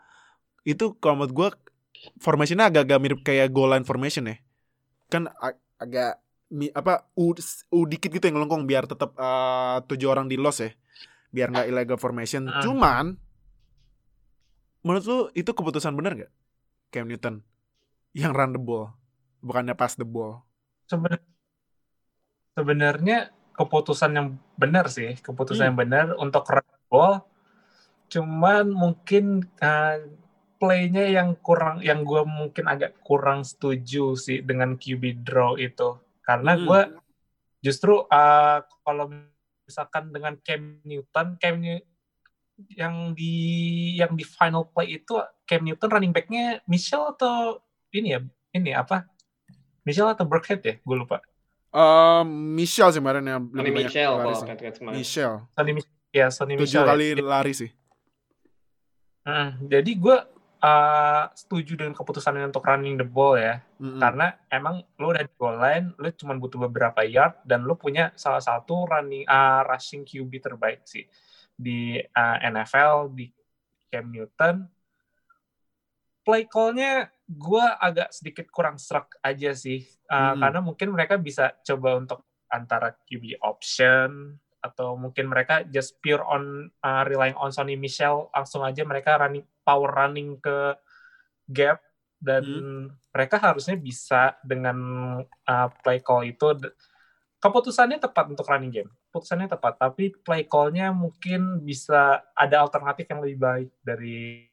itu kalau menurut gue formationnya agak-agak mirip kayak goal line formation ya. Kan agak mi- apa u, u dikit gitu yang ngelengkong biar tetap eh, tujuh orang di loss ya. Biar nggak illegal formation. Ah. Cuman menurut lu itu keputusan benar gak? Cam Newton yang run the ball bukannya pass the ball. Seben- sebenarnya keputusan yang benar sih, keputusan Hmm. yang benar untuk run ball. Cuman mungkin uh, play-nya yang kurang, yang gue mungkin agak kurang setuju sih dengan QB draw itu, karena Hmm. gue justru uh, kalau misalkan dengan Cam Newton, Cam New- yang di yang di final play itu Cam Newton running back-nya Michelle atau ini ya, ini apa? Michelle atau Burkhead ya? Gue lupa. Eh, Michelle sih kemarin yang lebih banyak Michel lari kalau sih. Michelle. Sonny ya Sonny Tujuh Michel. ya. kali lari sih. Hmm, jadi gue uh, setuju dengan keputusan untuk running the ball ya, Mm-mm. karena emang lo udah di goal line, lo cuma butuh beberapa yard dan lo punya salah satu running uh, rushing QB terbaik sih di uh, NFL di Cam Newton. Play call-nya gue agak sedikit kurang struck aja sih, Uh, Hmm. karena mungkin mereka bisa coba untuk antara QB option atau mungkin mereka just pure on uh, relying on Sonny Michel langsung aja mereka running power running ke gap. Dan mereka harusnya bisa dengan uh, play call itu keputusannya tepat untuk running game. Keputusannya tepat tapi play call-nya mungkin bisa ada alternatif yang lebih baik dari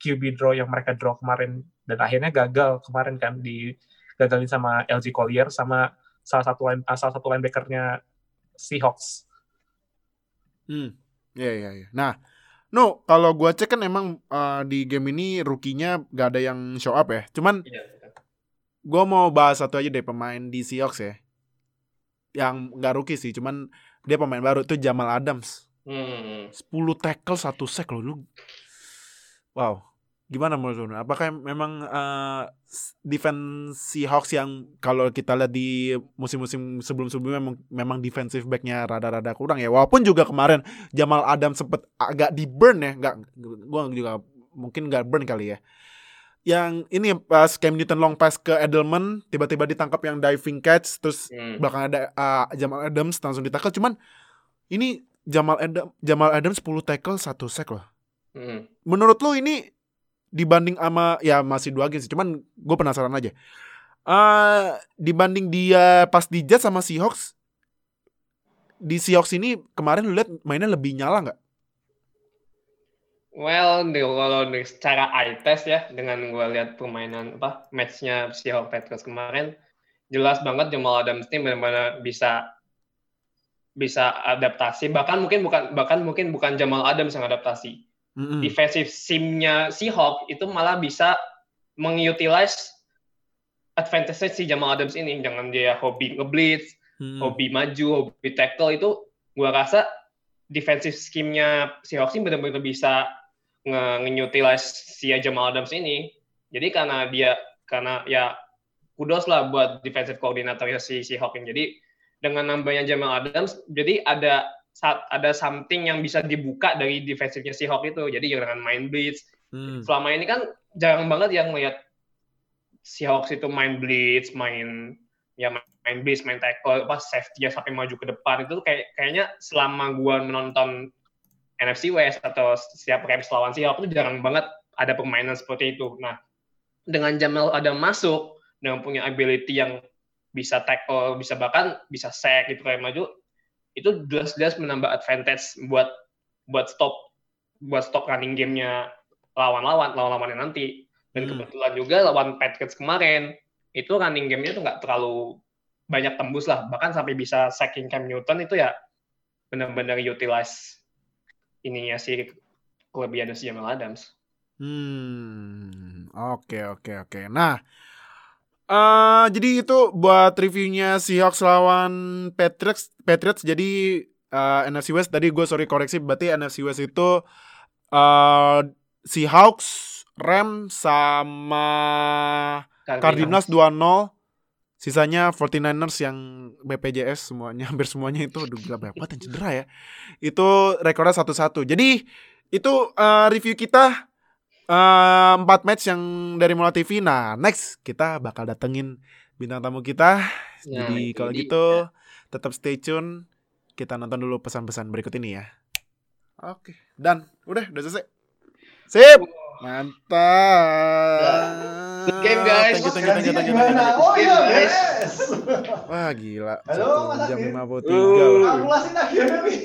QB draw yang mereka draw kemarin. Dan akhirnya gagal kemarin kan di gagalin sama LG Collier sama salah satu line, uh, salah satu linebackernya Seahawks. Hmm. Iya iya iya. Nah, no, kalau gua cek kan emang uh, di game ini rukinya gak ada yang show up ya. Cuman Iya. gua mau bahas satu aja deh pemain di Seahawks ya. Yang nggak rookie sih, cuman dia pemain baru itu Jamal Adams. Hmm. 10 tackle satu sack loh lu. Wow. Gimana menurut lu? Apakah memang uh, s- defense Seahawks yang kalau kita lihat di musim-musim sebelum-sebelumnya memang, memang defensive back-nya rada-rada kurang ya. Walaupun juga kemarin Jamal Adams sempet agak di burn ya, nggak gua juga mungkin nggak burn kali ya. Yang ini pas Cam Newton long pass ke Edelman tiba-tiba ditangkap yang diving catch terus Hmm. belakang ada uh, Jamal Adams langsung ditackle cuman ini Jamal Adam Jamal Adams 10 tackle satu sack loh. Hmm. Menurut lu ini dibanding sama ya masih dua game sih, cuman gue penasaran aja. Eh dibanding dia pas di Jets sama Seahawks di Seahawks ini kemarin lu lihat mainnya lebih nyala nggak? Well, di- kalau secara eye test ya, dengan gue lihat permainan apa matchnya Seahawks Patriots kemarin, jelas banget Jamal Adams ini benar-benar bisa bisa adaptasi. Bahkan mungkin bukan bahkan mungkin bukan Jamal Adams yang adaptasi. Mm-mm. Defensive sim-nya Seahawks itu malah bisa mengutilize advantage si Jamal Adams ini. Jangan dia hobi ngeblitz, Mm-mm. hobi maju, hobi tackle itu gua rasa defensive scheme-nya Seahawks ini benar-benar bisa nge nge-utilize si Jamal Adams ini. Jadi karena dia karena ya kudos lah buat defensive koordinatornya si Seahawks ini. Jadi dengan nambahnya Jamal Adams, jadi ada ada something yang bisa dibuka dari defensifnya Seahawks itu. Jadi dengan main blitz, Hmm. selama ini kan jarang banget yang ngeliat Seahawks itu main blitz, main ya main, main blitz, main tackle, pas safety sampai maju ke depan itu kayak kayaknya selama gua menonton NFC West atau setiap Rams lawan Seahawks itu jarang banget ada permainan seperti itu. Nah, dengan Jamal ada masuk dengan punya ability yang bisa tackle, bisa bahkan bisa sack gitu kayak maju, itu jelas-jelas menambah advantage buat buat stop buat stop running gamenya lawan-lawan lawan-lawannya nanti. Dan Hmm. kebetulan juga lawan Patriots kemarin itu running gamenya tuh nggak terlalu banyak tembus lah, bahkan sampai bisa sacking Cam Newton itu ya benar-benar utilize ininya si kelebihan si Jamal Adams. Hmm, oke oke oke. Nah, eh jadi itu buat reviewnya Seahawks lawan Patriots. Patriots jadi eh, NFC West tadi gue sorry koreksi berarti NFC West itu eh Seahawks, Rams sama Cardinals 2-0. Sisanya 49ers yang BPJS semuanya <laughs> hampir semuanya itu aduh gila banyak banget yang cedera ya. Itu rekornya satu-satu. Jadi itu eh, review kita eh, empat match yang dari Mola TV. Nah, next kita bakal datengin bintang tamu kita. Nah, Jadi kalau gitu tetap stay tune. Kita nonton dulu pesan-pesan berikut ini ya. Oke, dan udah udah selesai. Sip. Mantap. Good game, guys. Thank you, thank you, thank you, thank you? Oh iya, Guys. Wah gila. Halo, Mas jam Agil. lima puluh tiga. loh. Kalkulasi akhirnya nih.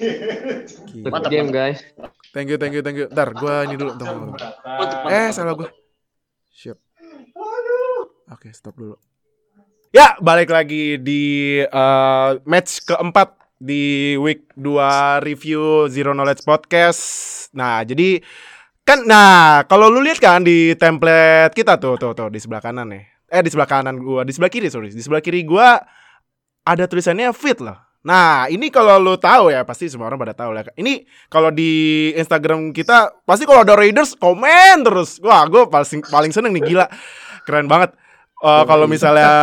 Good game guys. Thank you, thank you, thank you. Ntar gue ini dulu. Tunggu? Eh, salah gue. Siap. Oke, stop dulu. Ya, balik lagi di eh, match keempat di week 2 review Zero Knowledge Podcast. Nah, jadi kan nah, kalau lu lihat kan di template kita tuh tuh tuh di sebelah kanan nih. Eh di sebelah kanan gua, di sebelah kiri sorry. Di sebelah kiri gua ada tulisannya fit loh. Nah, ini kalau lu tahu ya, pasti semua orang pada tahu lah. Ini kalau di Instagram kita pasti kalau ada Raiders komen terus. Wah, gue paling paling seneng nih gila. Keren banget. Eh, kalau misalnya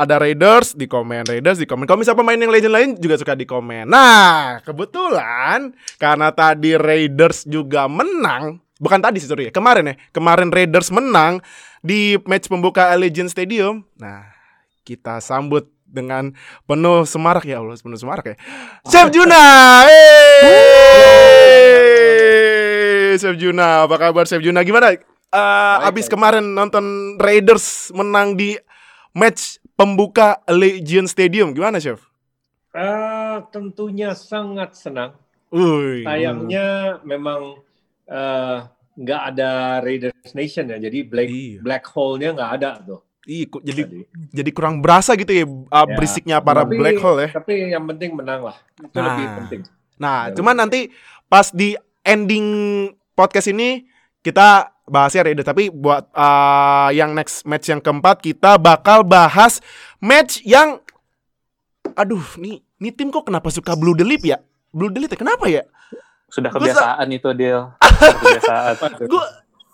ada Raiders di komen, Raiders di komen. Kalau misalnya pemain yang legend lain juga suka di komen. Nah, kebetulan karena tadi Raiders juga menang, bukan tadi sih sorry ya, kemarin ya. Kemarin Raiders menang di match pembuka Allegiant Stadium. Nah, kita sambut dengan penuh semarak ya Allah, penuh semarak ya. Chef Juna. Hey! Chef Juna, apa kabar Chef Juna? Gimana? Eh, abis kemarin nonton Raiders menang di match pembuka Allegiant Stadium, gimana Chef? Eh, tentunya sangat senang. Uy. Sayangnya memang eh, nggak ada Raiders Nation ya, jadi black Iya. black hole-nya nggak ada tuh. Kok jadi tadi. jadi kurang berasa gitu ya, uh, Ya, berisiknya para tapi- black hole ya. Tapi yang penting menang lah, itu Nah. lebih penting. Nah, Ya. cuman nanti pas di ending podcast ini kita bahasnya Raiders, tapi buat uh, yang next match yang keempat kita bakal bahas match yang aduh, nih nih tim kok kenapa suka blue delip ya? Blue delip ya? Kenapa ya? Sudah kebiasaan itu deal. <laughs> Kebiasaan. Gue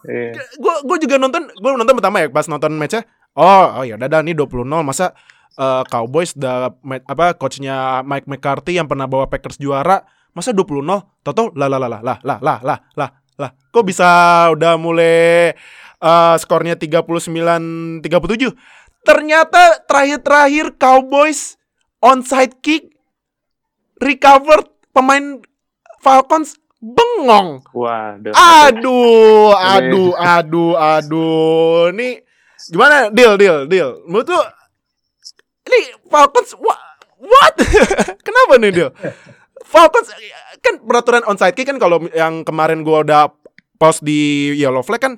Iya. gue gue juga nonton gue nonton pertama ya pas nonton matchnya oh oh ya udah dah nih 20-0 masa eh, Cowboys ma- apa coachnya Mike McCarthy yang pernah bawa Packers juara masa 20-0 toto lah lah lah lah lah lah lah lah lah lah kok bisa udah mulai eh, skornya 39 37 ternyata terakhir-terakhir Cowboys onside kick recovered pemain Falcons bengong Waduh. Aduh, aduh, aduh, aduh. Ini gimana? Deal, deal, deal. Menurut tuh ini Falcons what? what? <laughs> Kenapa nih deal? Falcons kan peraturan onside kick kan kalau yang kemarin gua udah post di yellow flag kan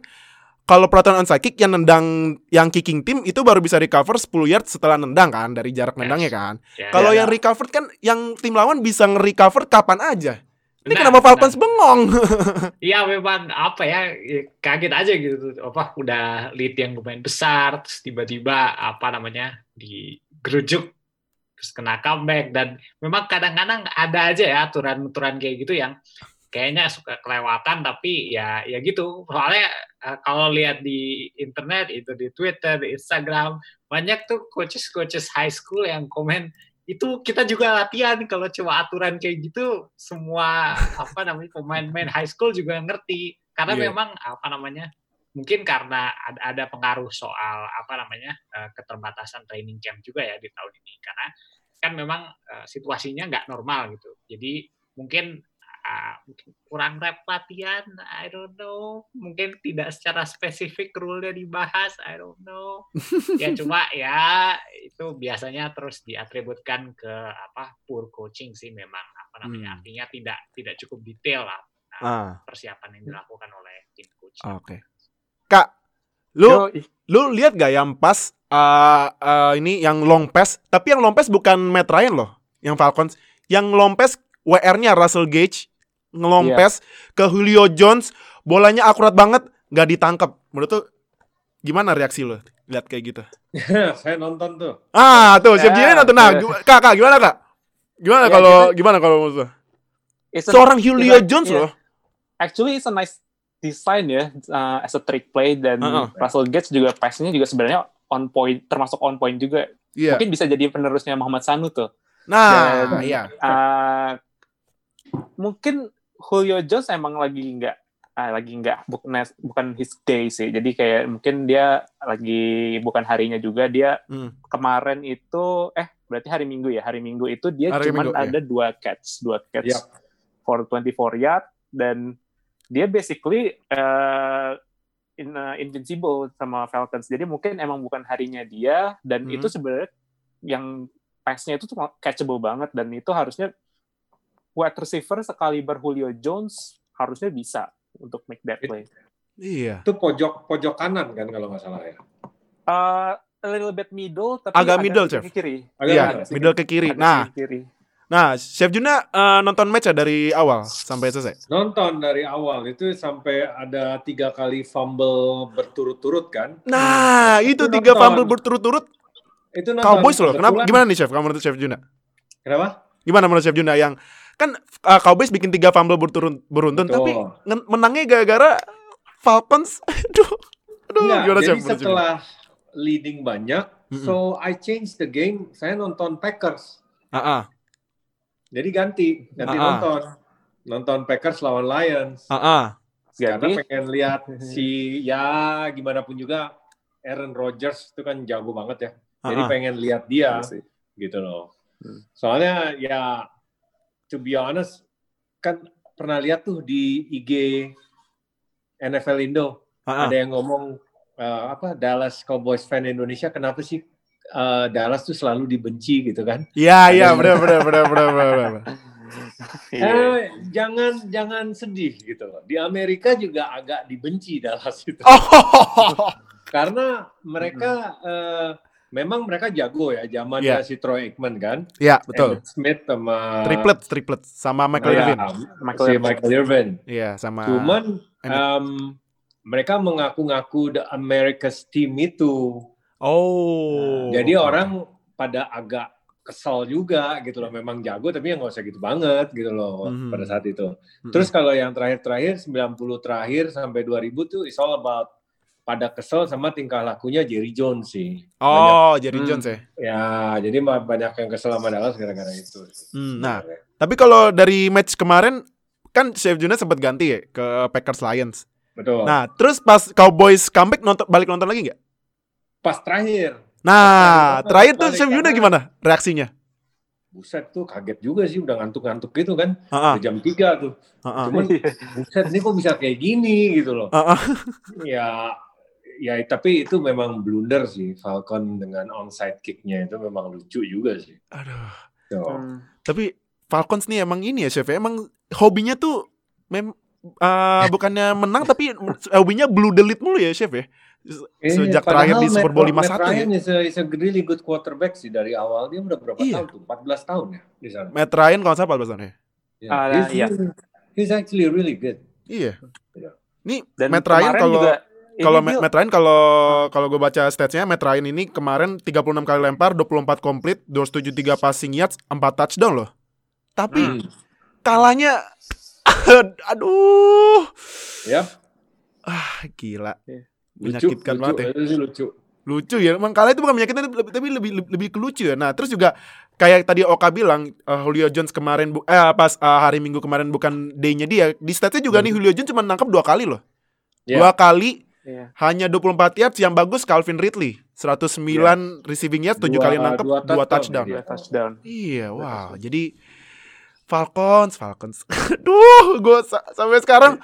kalau peraturan onside kick yang nendang yang kicking tim itu baru bisa recover 10 yard setelah nendang kan dari jarak nendangnya kan. Ya. Kalau Ya, yang ya. recovered kan yang tim lawan bisa nge-recover kapan aja. Ini Benar, kenapa Falcons bengong? <laughs> Iya memang apa ya ya, kaget aja gitu. Apa udah lead yang lumayan besar terus tiba-tiba apa namanya digerujuk terus kena comeback. Dan memang kadang-kadang ada aja ya aturan-aturan kayak gitu yang kayaknya suka kelewatan tapi ya ya gitu. Soalnya eh, kalau lihat di internet itu di Twitter di Instagram banyak tuh coaches-coaches high school yang komen itu kita juga latihan kalau cuma aturan kayak gitu semua apa namanya pemain-pemain <laughs> high school juga ngerti. Karena Iya. memang apa namanya mungkin karena ada, ada pengaruh soal apa namanya eh, keterbatasan training camp juga ya di tahun ini. Karena kan memang eh, situasinya nggak normal gitu. Jadi mungkin kurang rep latihan I don't know. Mungkin tidak secara spesifik rule-nya dibahas I don't know. Ya <laughs> cuma ya itu biasanya terus diatributkan ke apa poor coaching sih memang. Apa namanya Hmm. artinya tidak tidak cukup detail lah ah, Ah, persiapan yang dilakukan oleh tim coach. oke. Kak, lu Yo, lu lihat gak yang pas uh, uh, ini yang long pass, tapi yang long pass bukan Matt Ryan loh, yang Falcons, yang long pass WR-nya Russell Gage Iya. pass ke Julio Jones, bolanya akurat banget, nggak ditangkap. Menurut tuh gimana reaksi lo lihat kayak gitu? <laughs> Saya nonton tuh. Ah, tuh Chef Ya, Jini nonton nah, ya. gimana- Kak, Kak, gimana Kak? Gimana Ya, kalau gimana kalau it's a- Seorang Julio Iya, Jones iya. loh. actually it's a nice design ya uh, as a trick play dan Uh-uh. Russell Gates juga passnya juga sebenarnya on point termasuk on point juga Iya. mungkin bisa jadi penerusnya Muhammad Sanu tuh Nah, Dan- iya. Uh, mungkin Julio Jones emang lagi nggak ah, lagi nggak bukan bukan his day sih jadi kayak mungkin dia lagi bukan harinya juga dia Hmm. kemarin itu eh berarti hari Minggu ya hari Minggu itu dia cuma iya. ada dua catch dua catch Yap. for 24 yard dan dia basically uh, in, uh, invincible sama Falcons jadi mungkin emang bukan harinya dia dan Hmm. itu sebenarnya yang pass-nya itu cuma catchable banget dan itu harusnya wide receiver sekali Julio Jones harusnya bisa untuk make that play. Iya. Itu pojok pojok kanan kan kalau nggak salah ya. Uh, a little bit middle tapi Agak middle, Chef. ke kiri. Agak Iya, middle. middle ke kiri. Agak Nah, sedikit kiri. nah, Chef Juna eh, nonton match ya dari awal sampai selesai. Nonton dari awal itu sampai ada tiga kali fumble berturut-turut kan. Nah, itu Itu tiga nonton. fumble berturut-turut Itu nonton. Cowboys loh. Kenapa gimana nih Chef? Kamu menurut Chef Juna? Kenapa? Gimana menurut Chef Juna yang kan uh, Cowboys bikin tiga fumble berturun beruntun Betul. tapi menangnya gara-gara Falcons. <laughs> Aduh. Aduh, Enggak, gimana jadi Chef? setelah leading banyak, Mm-mm. so I change the game. Saya nonton Packers. Ah, ah, Jadi ganti, ganti Ah, ah. nonton. Nonton Packers lawan Lions. ah. Karena Jadi pengen lihat si ya gimana pun juga Aaron Rodgers itu kan jago banget ya. Jadi Ah, ah. pengen lihat dia Iya sih. gitu loh. Hmm. Soalnya ya to be honest kan pernah lihat tuh di IG NFL Indo ah. ada yang ngomong eh, apa Dallas Cowboys fan Indonesia kenapa sih eh, Dallas tuh selalu dibenci gitu kan? Iya, iya, benar benar benar benar benar. <laughs> Iya. Eh, jangan jangan sedih gitu loh. Di Amerika juga agak dibenci Dallas itu. Oh. <laughs> Karena mereka eh, memang mereka jago ya zamannya Iya. si Troy Aikman kan. Iya, betul. Emmitt Smith sama Triplet, triplet sama Michael Iya, Irvin. Michael si Irvin. Michael Irvin. Iya, sama Cuman em, mereka mengaku-ngaku the America's team itu. Oh. Jadi orang pada agak kesal juga gitu loh. Memang jago tapi ya nggak usah gitu banget gitu loh Mhm. pada saat itu. Mm-mm. Terus kalau yang terakhir-terakhir 90 terakhir sampai 2000 tuh it's all about pada kesel sama tingkah lakunya Jerry Jones sih. Oh, Jerry Hmm. Jones ya. Ya, jadi banyak yang kesel sama Dallas gara-gara itu. sih. Hmm, nah, Tapi kalau dari match kemarin kan Chef Juna sempat ganti ya ke Packers Lions. betul. Nah, terus pas Cowboys comeback nonton balik nonton lagi nggak? Pas terakhir, Nah, Pas terakhir tuh balik Chef karena- gimana reaksinya? buset tuh kaget juga sih udah ngantuk-ngantuk gitu kan. Heeh, Udah jam 3 tuh. heeh. Cuman <laughs> buset ini kok bisa kayak gini gitu loh. Heeh. Ya ya tapi itu memang blunder sih Falcon dengan onside kicknya itu memang lucu juga sih. Aduh. Tuh. Hmm. Tapi Falcons nih emang ini ya Chef ya, emang hobinya tuh mem eh, <laughs> bukannya menang tapi hobinya blue delete mulu ya Chef ya. Eh, Sejak terakhir di Super Bowl Matt- 51 Matt ya. Ryan is a, is a really good quarterback sih dari awal dia udah berapa Iya. tahun tuh? 14 tahun ya di sana. Matt Ryan kalau nggak salah 14 tahun ya. Yeah. Ah, he's, iya. really- he's actually really good. Iya. Iya. Nih Dan Matt Ryan kalau juga kalau Matt, Matt Ryan kalau kalau gue baca statsnya Matt Ryan ini kemarin 36 kali lempar, 24 komplit, 273 passing yards, 4 touchdown loh. Tapi Hmm. kalahnya <laughs> aduh. Yap. Ah, gila. Lucu, Menyakitkan lucu, banget ya. itu sih lucu. Lucu ya. Emang kalah itu bukan menyakitkan tapi, tapi lebih lebih, lebih ke lucu ya. Nah, terus juga kayak tadi Oka bilang uh, Julio Jones kemarin bu- eh pas uh, hari Minggu kemarin bukan day-nya dia. Di statsnya juga nih Julio Jones cuma nangkap dua kali loh. Ya. Dua kali Iya. hanya 24 yards yang bagus Calvin Ridley 109 receiving yards 7 Dua- kali nangkap dua 2 touchdown touchdown. Dia touchdown. Iya, wow. Jadi Falcons, Falcons. <laughs> Duh, gue sampai sekarang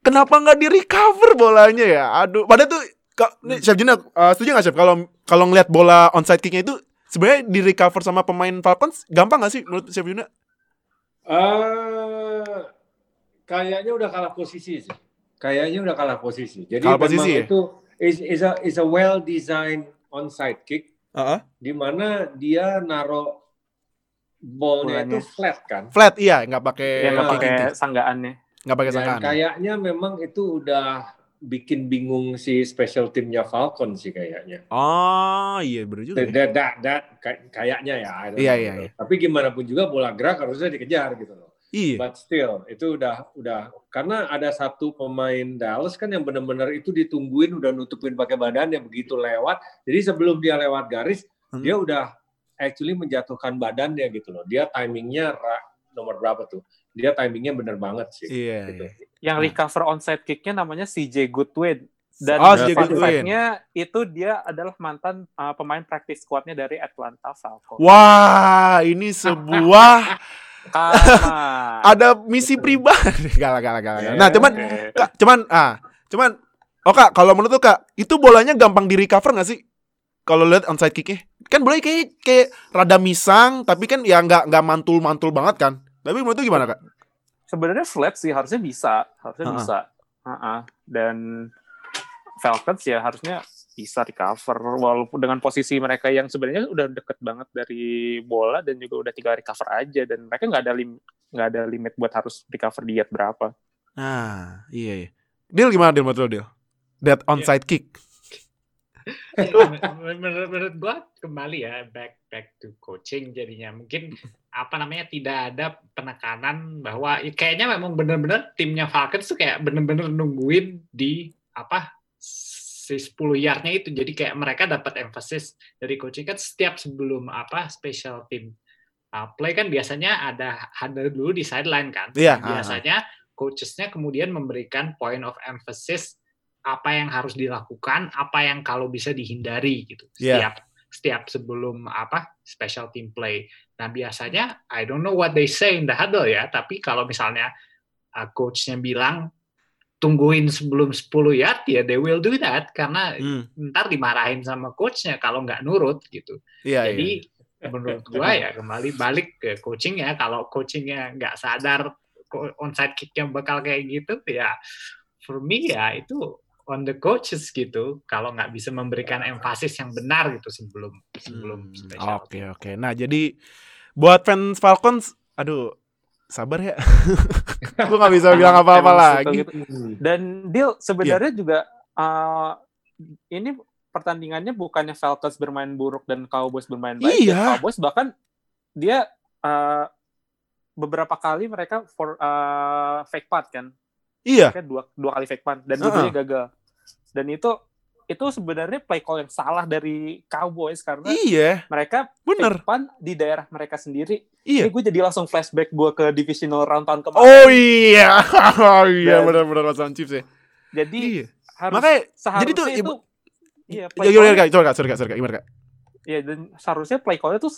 kenapa nggak di recover bolanya ya? Aduh, padahal tuh ka- nih Chef Juna uh, setuju nggak Chef kalau kalau ngelihat bola onside kicknya itu sebenarnya di recover sama pemain Falcons gampang nggak sih menurut Chef Juna? Eh, kayaknya udah kalah posisi sih. Kayaknya udah kalah posisi. Jadi Kalah memang posisi ya? itu is, is a is a well designed onside kick Heeh. di mana dia naro ballnya itu flat kan. Flat iya, nggak pakai Dia nggak pakai sanggaannya. nggak pakai Dan sangkaan. kayaknya memang itu udah bikin bingung si special timnya Falcon sih kayaknya. Oh, iya bener juga. ya. That, that, that, kay- kayaknya ya. Iya, iya, iya. Tapi gimana pun juga bola gerak harusnya dikejar gitu loh. Iya. But still itu udah udah karena ada satu pemain Dallas kan yang benar-benar itu ditungguin udah nutupin pakai badannya begitu lewat. Jadi sebelum dia lewat garis Hmm. dia udah actually menjatuhkan badannya gitu loh. Dia timingnya ra- nomor berapa tuh? Dia timingnya bener banget sih. Iya. Gitu. iya. Yang recover onside kicknya namanya CJ Goodwin. Dan Oh, fun fact-nya itu dia adalah mantan uh, pemain practice squadnya dari Atlanta Falcons. Wah, ini sebuah. <laughs> ada misi pribadi. Galak, galak, galak. galak. Nah, cuman Oke. Kak, cuman ah, cuman Oh kak, kalau menurut tuh kak, itu bolanya gampang di recover nggak sih? Kalau lihat onside kicknya, kan bolanya kayak kayak rada misang, tapi kan ya nggak nggak mantul mantul banget kan? Tapi menurut tuh gimana kak? Sebenarnya flat sih harusnya bisa, harusnya Ha-ha. bisa. Ha-ha. Dan Falcons ya harusnya bisa recover walaupun dengan posisi mereka yang sebenarnya udah deket banget dari bola dan juga udah tinggal recover aja dan mereka nggak ada lim nggak ada limit buat harus recover di yard berapa. Nah, iya iya. Deal gimana deal menurut lo deal? That onside kick. <laughs> menurut, menurut, menurut gua kembali ya back back to coaching jadinya mungkin apa namanya tidak ada penekanan bahwa ya, kayaknya memang benar-benar timnya Falcons tuh kayak benar-benar nungguin di apa si 10 yardnya itu jadi kayak mereka dapat emphasis dari coaching kan setiap sebelum apa special team uh, play kan biasanya ada huddle dulu di sideline kan Iya, biasanya coachesnya kemudian memberikan point of emphasis apa yang harus dilakukan, apa yang kalau bisa dihindari gitu. Iya. Setiap setiap sebelum apa special team play. Nah biasanya I don't know what they say in the huddle ya, tapi kalau misalnya uh, coachnya bilang tungguin sebelum 10 yard ya they will do that karena Hmm, ntar dimarahin sama coachnya kalau nggak nurut gitu. iya Jadi iya. menurut gua ya kembali balik ke coaching ya kalau coachingnya nggak sadar onside kicknya bakal kayak gitu ya for me ya itu on the coaches gitu kalau nggak bisa memberikan emphasis yang benar gitu sebelum sebelum Hmm, Oke oke. Nah jadi buat fans Falcons, aduh sabar ya. <laughs> Gue nggak bisa bilang apa-apa lagi. gitu-gitu. Dan deal sebenarnya juga uh, ini pertandingannya bukannya Falcons bermain buruk dan Cowboys bermain baik. Iya. Dan Cowboys bahkan dia uh, beberapa kali mereka for uh, fake punt kan, Iya. Mereka dua dua kali fake punt dan Uh-uh. dua gagal. Dan itu itu sebenarnya play call yang salah dari Cowboys karena Iya. mereka Bener. punt di daerah mereka sendiri. Iya. Ini gue jadi langsung flashback gue ke divisional round tahun kemarin. Oh iya. Oh <laughs> iya benar-benar lawan Chiefs ya. Jadi Iya. harus Makanya seharusnya jadi tuh itu ibu- iya Ya, play gimana call kak? Coba kak, sorry kak, sorry kak, gimana kak? iya dan seharusnya play call tuh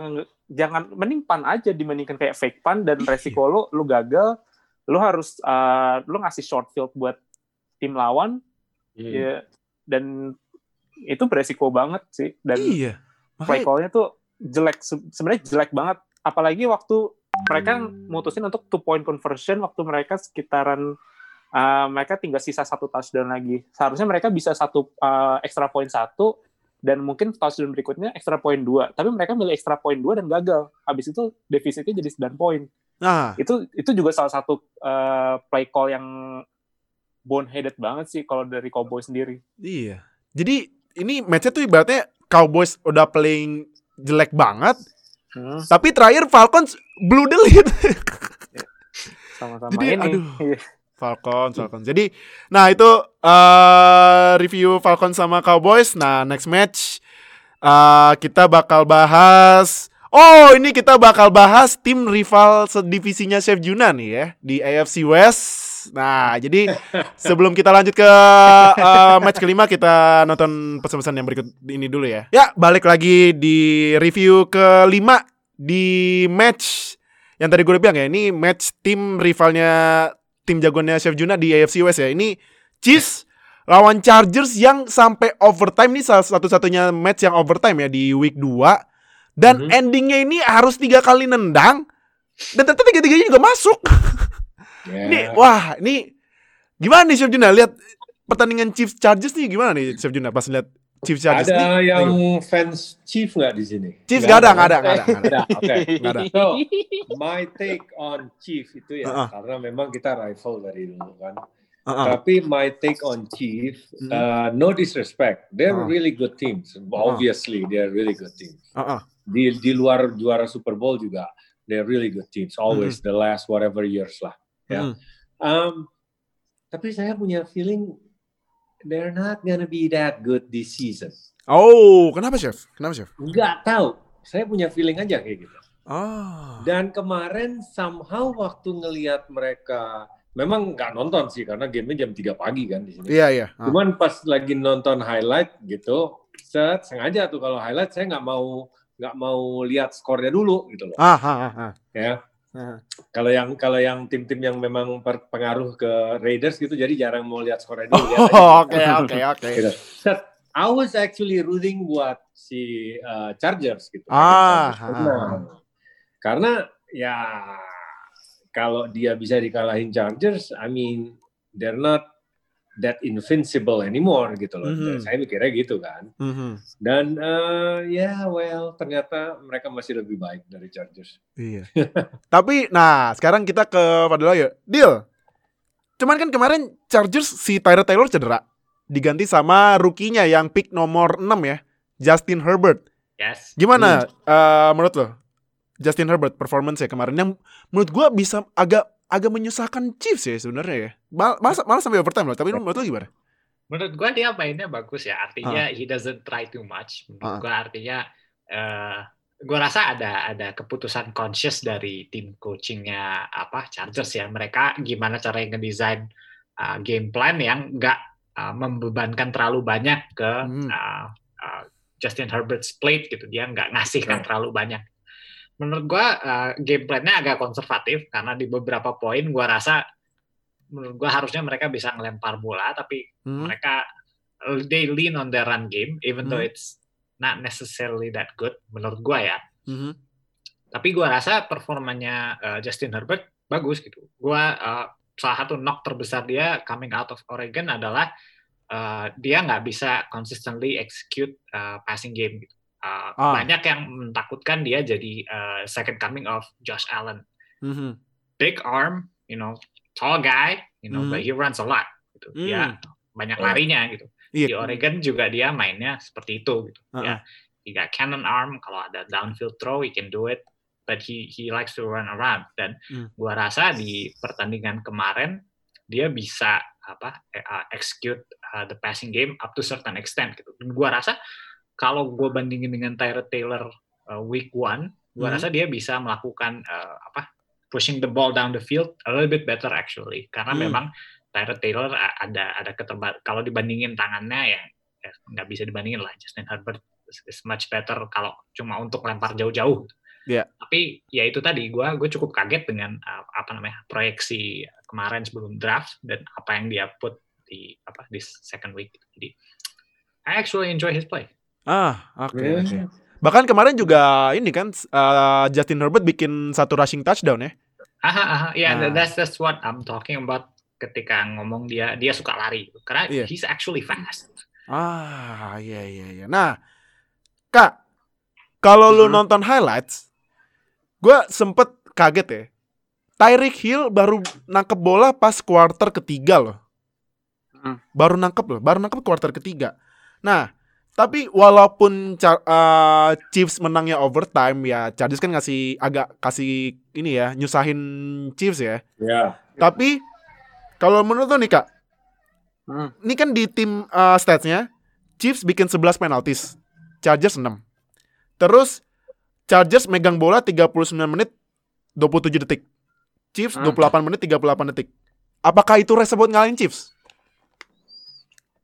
nge- jangan mending pan aja dibandingkan kayak fake pan dan Iya. resiko lu lu gagal lu harus eh, lu ngasih short field buat tim lawan Hmm. ya dan itu beresiko banget sih. Dan Iya. play call-nya tuh jelek Se- sebenarnya jelek banget. Apalagi waktu mereka mutusin untuk two point conversion waktu mereka sekitaran uh, mereka tinggal sisa satu touchdown lagi. Seharusnya mereka bisa satu uh, extra point satu dan mungkin touchdown berikutnya extra point dua. Tapi mereka milih extra point dua dan gagal. Habis itu defisitnya jadi 9 poin nah, itu itu juga salah satu uh, play call yang boneheaded banget sih kalau dari Cowboys sendiri iya. Jadi ini matchnya tuh ibaratnya Cowboys udah playing jelek banget, Hmm, tapi terakhir Falcons blue the lead. <laughs> sama-sama Jadi, ini aduh. Iya. Falcons, Falcons. Jadi, nah itu eh review Falcons sama Cowboys. Nah, next match eh kita bakal bahas Oh, ini kita bakal bahas tim rival sedivisinya Chef Juna nih ya di AFC West. Nah, jadi sebelum kita lanjut ke uh, match kelima kita nonton pesan-pesan yang berikut ini dulu ya. Ya, balik lagi di review kelima di match yang tadi gue udah bilang ya. Ini match tim rivalnya tim jagoannya Chef Juna di AFC West ya. Ini Chiefs lawan Chargers yang sampai overtime ini salah satu-satunya match yang overtime ya di week 2 dan Mhm. endingnya ini harus tiga kali nendang dan ternyata tiga-tiganya juga masuk. <laughs> Ya. Nih, wah, ini gimana nih Chef Juna lihat pertandingan Chiefs Chargers nih gimana nih Chef Juna pas lihat Chiefs Chargers Ada nih? yang Ayo. fans Chief nggak di sini? Chiefs nggak ada, nggak ada, nggak ada, <laughs> ada. Oke. Nggak ada. So, my take on Chief itu ya, Uh-uh. karena memang kita rival dari dulu kan. Uh-uh. Tapi my take on Chief, Mhm. uh, no disrespect, they're Uh-uh. really good teams. Obviously, they're really good teams. Uh-uh. Di di luar juara Super Bowl juga, they're really good teams. Always the last whatever years lah. Ya. Mhm. Um, tapi saya punya feeling they're not gonna be that good this season. Oh, kenapa Chef? Kenapa Chef? Nggak tahu. Saya punya feeling aja kayak gitu. Ah. Dan kemarin somehow waktu ngelihat mereka memang nggak nonton sih karena gamenya jam 3 pagi kan di sini. Iya, iya. Ah. Cuman pas lagi nonton highlight gitu, set sengaja tuh kalau highlight saya nggak mau nggak mau lihat skornya dulu gitu loh. Ah, ah, ah, ah. Ya. Kalau yang kalau yang tim-tim yang memang berpengaruh ke Raiders gitu jadi jarang mau lihat skornya dulu. aja. <laughs> Oh, Oke, oke, oke. Set, I was actually rooting buat si uh, Chargers gitu. Ah, ah. Karena ya kalau dia bisa dikalahin Chargers, I mean they're not that invincible anymore gitu loh. Mhm. Saya mikirnya gitu kan. Mhm. Dan eh, ya well ternyata mereka masih lebih baik dari Chargers. Iya. Tapi nah, sekarang kita ke pada lagi. Deal. Cuman kan kemarin Chargers si Tyrod Taylor cedera. Diganti sama rukinya yang pick nomor 6 ya. Justin Herbert. Yes. Gimana eh, menurut lo? Justin Herbert performance ya kemarin yang menurut gua bisa agak agak menyusahkan Chiefs ya sebenarnya ya. Mal- Malah, malah sampai overtime loh. Tapi menurut lo gimana? Menurut gua dia mainnya bagus ya. Artinya he doesn't try too much. Menurut gua artinya eh gua rasa ada ada keputusan conscious dari tim coachingnya apa Chargers ya. Mereka gimana cara ngedesain uh, game plan yang nggak uh, membebankan terlalu banyak ke Hmm. uh, uh, Justin Herbert's plate gitu. Dia nggak ngasih kan Right. terlalu banyak. Menurut gua uh, game plan-nya agak konservatif karena di beberapa poin gua rasa menurut gua harusnya mereka bisa ngelempar bola tapi Hmm. mereka they lean on their run game even though Hmm. it's not necessarily that good menurut gua ya Mhm. tapi gua rasa performanya uh, Justin Herbert bagus gitu gua uh, salah satu knock terbesar dia coming out of Oregon adalah uh, dia nggak bisa consistently execute uh, passing game gitu. Uh, Ah. banyak yang mentakutkan dia jadi uh, second coming of Josh Allen Mhm. big arm you know tall guy you know Mhm. but he runs a lot gitu Hmm. dia banyak larinya gitu Iya. di Oregon juga dia mainnya seperti itu gitu. Uh-uh. Ya, he got cannon arm kalau ada downfield throw he can do it, but he he likes to run around dan Hmm. gua rasa di pertandingan kemarin dia bisa apa eh, uh, execute uh, the passing game up to certain extent gitu. Dan gua rasa kalau gua bandingin dengan Tyrod Taylor uh, week one, gua Hmm. rasa dia bisa melakukan uh, apa pushing the ball down the field a little bit better actually karena Hmm. memang Tyrod Taylor ada ada keterba kalau dibandingin tangannya ya ya nggak bisa dibandingin lah Justin Herbert is, much better kalau cuma untuk lempar jauh-jauh. Iya. Tapi ya itu tadi gue gue cukup kaget dengan uh, apa namanya proyeksi kemarin sebelum draft dan apa yang dia put di apa di second week. Jadi I actually enjoy his play. Ah, oke. Ya. oke. Bahkan kemarin juga ini kan uh, Justin Herbert bikin satu rushing touchdown ya. Aha, aha, ya Ah. that's that's what I'm talking about ketika ngomong dia dia suka lari karena Iya. he's actually fast. Ah, iya iya iya. Nah, Kak, kalau lu Mhm. nonton highlights, gua sempet kaget ya. Tyreek Hill baru nangkep bola pas kuarter ketiga loh. Hmm. Baru nangkep loh, baru nangkep kuarter ketiga. Nah, tapi walaupun Char- uh, Chiefs menangnya overtime ya, Chargers kan ngasih agak kasih ini ya, nyusahin Chiefs ya. Ya. Tapi kalau menurut lo nih kak, Hmm. ini kan di tim uh, statsnya Chiefs bikin 11 penalties, Chargers 6. Terus Chargers megang bola 39 menit 27 detik. Chiefs Hmm. 28 menit 38 detik. Apakah itu resep buat ngalahin Chiefs?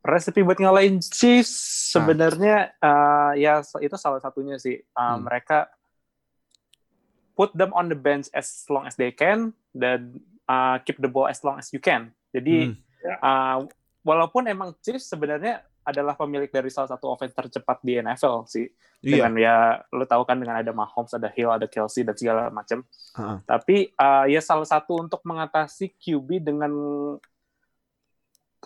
Resepi buat ngalahin Chiefs. Sebenarnya eh, ya itu salah satunya sih Eh, Hmm. mereka put them on the bench as long as they can dan eh, keep the ball as long as you can. Jadi Hmm. eh, walaupun emang Chiefs sebenarnya adalah pemilik dari salah satu offense tercepat di NFL sih. Iya. Dengan ya lu tahu kan dengan ada Mahomes, ada Hill, ada Kelsey dan segala macam. Heeh. Tapi eh, ya salah satu untuk mengatasi QB dengan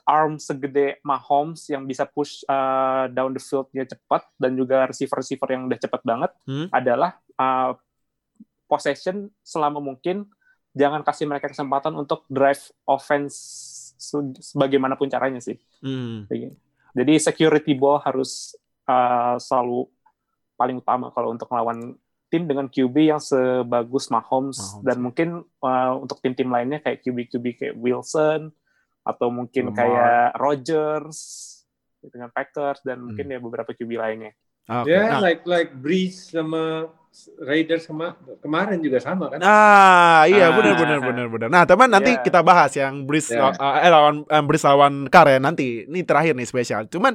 arm segede Mahomes yang bisa push uh, down the field-nya cepat dan juga receiver-receiver yang udah cepat banget Hmm. adalah uh, possession selama mungkin jangan kasih mereka kesempatan untuk drive offense se- sebagaimanapun caranya sih. Hmm. Jadi security ball harus uh, selalu paling utama kalau untuk melawan tim dengan QB yang sebagus Mahomes, Mahomes. dan mungkin uh, untuk tim-tim lainnya kayak QB-QB kayak Wilson atau mungkin Lamar. kayak Rodgers dengan Packers dan Hmm. mungkin ya beberapa QB lainnya. Oke. Ya, Nah, like like Breeze sama Raiders sama kemarin juga sama kan? Nah, iya Ah. benar benar benar benar. Nah, teman nanti Iya. kita bahas yang Breeze Iya. law- eh, lawan eh, Breeze lawan Carr ya nanti. Ini terakhir nih spesial. Cuman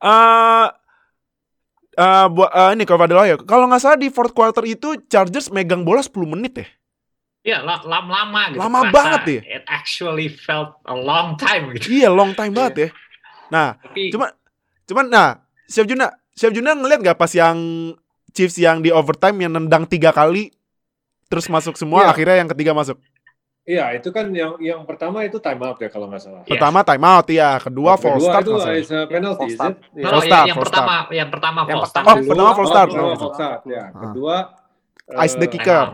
eh eh buat eh, ini kalau ya, kalau nggak salah di fourth quarter itu Chargers megang bola 10 menit ya. Ya, la- lama-lama gitu. Lama Kerasa banget ya. It actually felt a long time gitu. Iya, long time banget ya. Nah, Tapi Cuma- cuman nah, Chef Juna, Chef Juna ngeliat nggak pas yang Chiefs yang di overtime yang nendang tiga kali terus masuk semua, Iya. akhirnya yang ketiga masuk. Iya, itu kan yang yang pertama itu time out ya kalau nggak salah. Iya. Pertama time out ya, kedua false start itu nggak salah. is a penalty, is start. it? Iya. No, no, False yang, start, yang pertama, yang pertama Yang false pertama start. Oh, pertama false start. Oh, false start, ya. Kedua Ice the eh, kicker.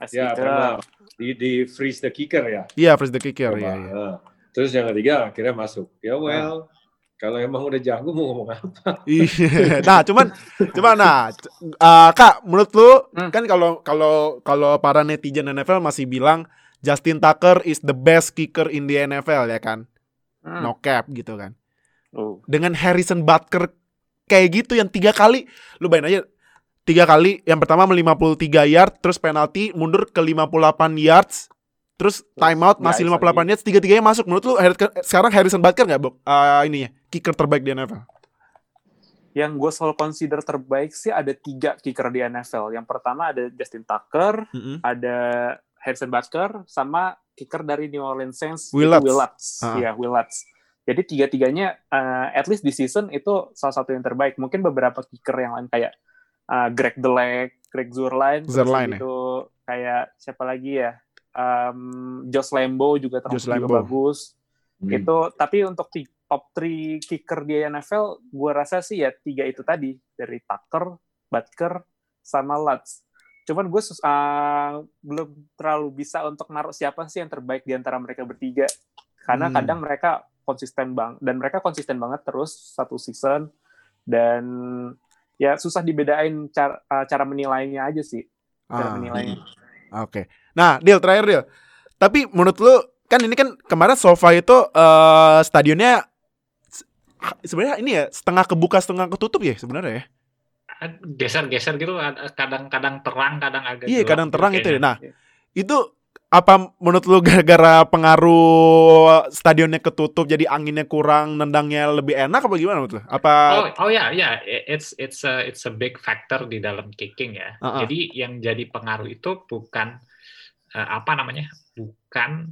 As Ya, pernah. Di, di freeze the kicker ya. Iya, freeze the kicker ya. ya. Terus yang ketiga akhirnya masuk. Ya well, kalau emang udah jago mau ngomong apa? <laughs> Iya. nah, cuman cuman nah, eh, Kak, menurut lu Hmm. kan kalau kalau kalau para netizen NFL masih bilang Justin Tucker is the best kicker in the NFL ya kan? Hmm. No cap gitu kan. Oh. dengan Harrison Butker kayak gitu yang tiga kali lu bayangin aja tiga kali yang pertama 53 yard terus penalti mundur ke 58 yards terus timeout masih nice 58 yards tiga-tiganya masuk menurut lu sekarang Harrison Butker nggak Bob? Eh, ini ya kicker terbaik di NFL Yang gue selalu consider terbaik sih ada tiga kicker di NFL. Yang pertama ada Justin Tucker, Mm-mm. ada Harrison Butker, sama kicker dari New Orleans Saints, Will Lutz. itu Will Lutz. Ah. Iya, Will Lutz. Jadi tiga-tiganya, uh, at least di season itu salah satu yang terbaik. Mungkin beberapa kicker yang lain kayak uh, Greg Delek, Greg Zurline, Zurline, ya. itu kayak siapa lagi ya? Um, Josh Lambo juga termasuk Josh juga Lambo. bagus. Hmm. Itu tapi untuk top 3 kicker di NFL, gue rasa sih ya tiga itu tadi dari Tucker, Butker, sama Lutz. Cuman gue ah, belum terlalu bisa untuk naruh siapa sih yang terbaik di antara mereka bertiga. Karena Hmm. kadang mereka konsisten bang dan mereka konsisten banget terus satu season dan ya susah dibedain cara ah, cara menilainya aja sih cara Ah, menilainya. Oke. Nah, deal terakhir deal. Tapi menurut lu kan ini kan kemarin Sofa itu eh stadionnya se- sebenarnya ini ya setengah kebuka setengah ketutup ya sebenarnya ya. Geser-geser gitu, ada- kadang-kadang terang, kadang agak Iya, gelap kadang gitu terang itu ya. kayaknya. Nah, itu apa menurut lu gara-gara pengaruh stadionnya ketutup jadi anginnya kurang, nendangnya lebih enak apa gimana menurut lu? Apa Oh, oh ya, ya, it's it's a it's a big factor di dalam kicking ya. Uh-uh. Jadi yang jadi pengaruh itu bukan eh, apa namanya, bukan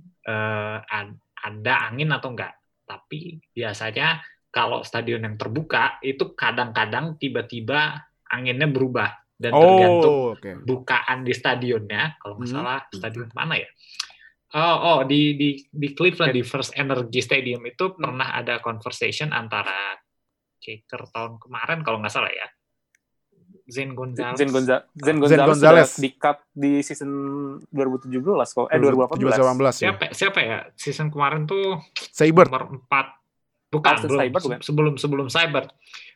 ad- ada angin atau enggak, tapi biasanya kalau stadion yang terbuka itu kadang-kadang tiba-tiba anginnya berubah dan tergantung Oh, oke. bukaan di stadionnya kalau nggak Hmm. salah stadion mana ya oh oh di di di Cleveland di First Energy Stadium itu pernah ada conversation antara kicker tahun kemarin kalau nggak salah ya Zen Gonzalez Zen, Gonza- Zen Zen Gonzalez, Gonzalez. sudah di cut di season 2017 kok eh 2018 17 ya. siapa siapa ya season kemarin tuh Saber. nomor 4 bukan Austin belum Seibert bukan? sebelum sebelum Cyber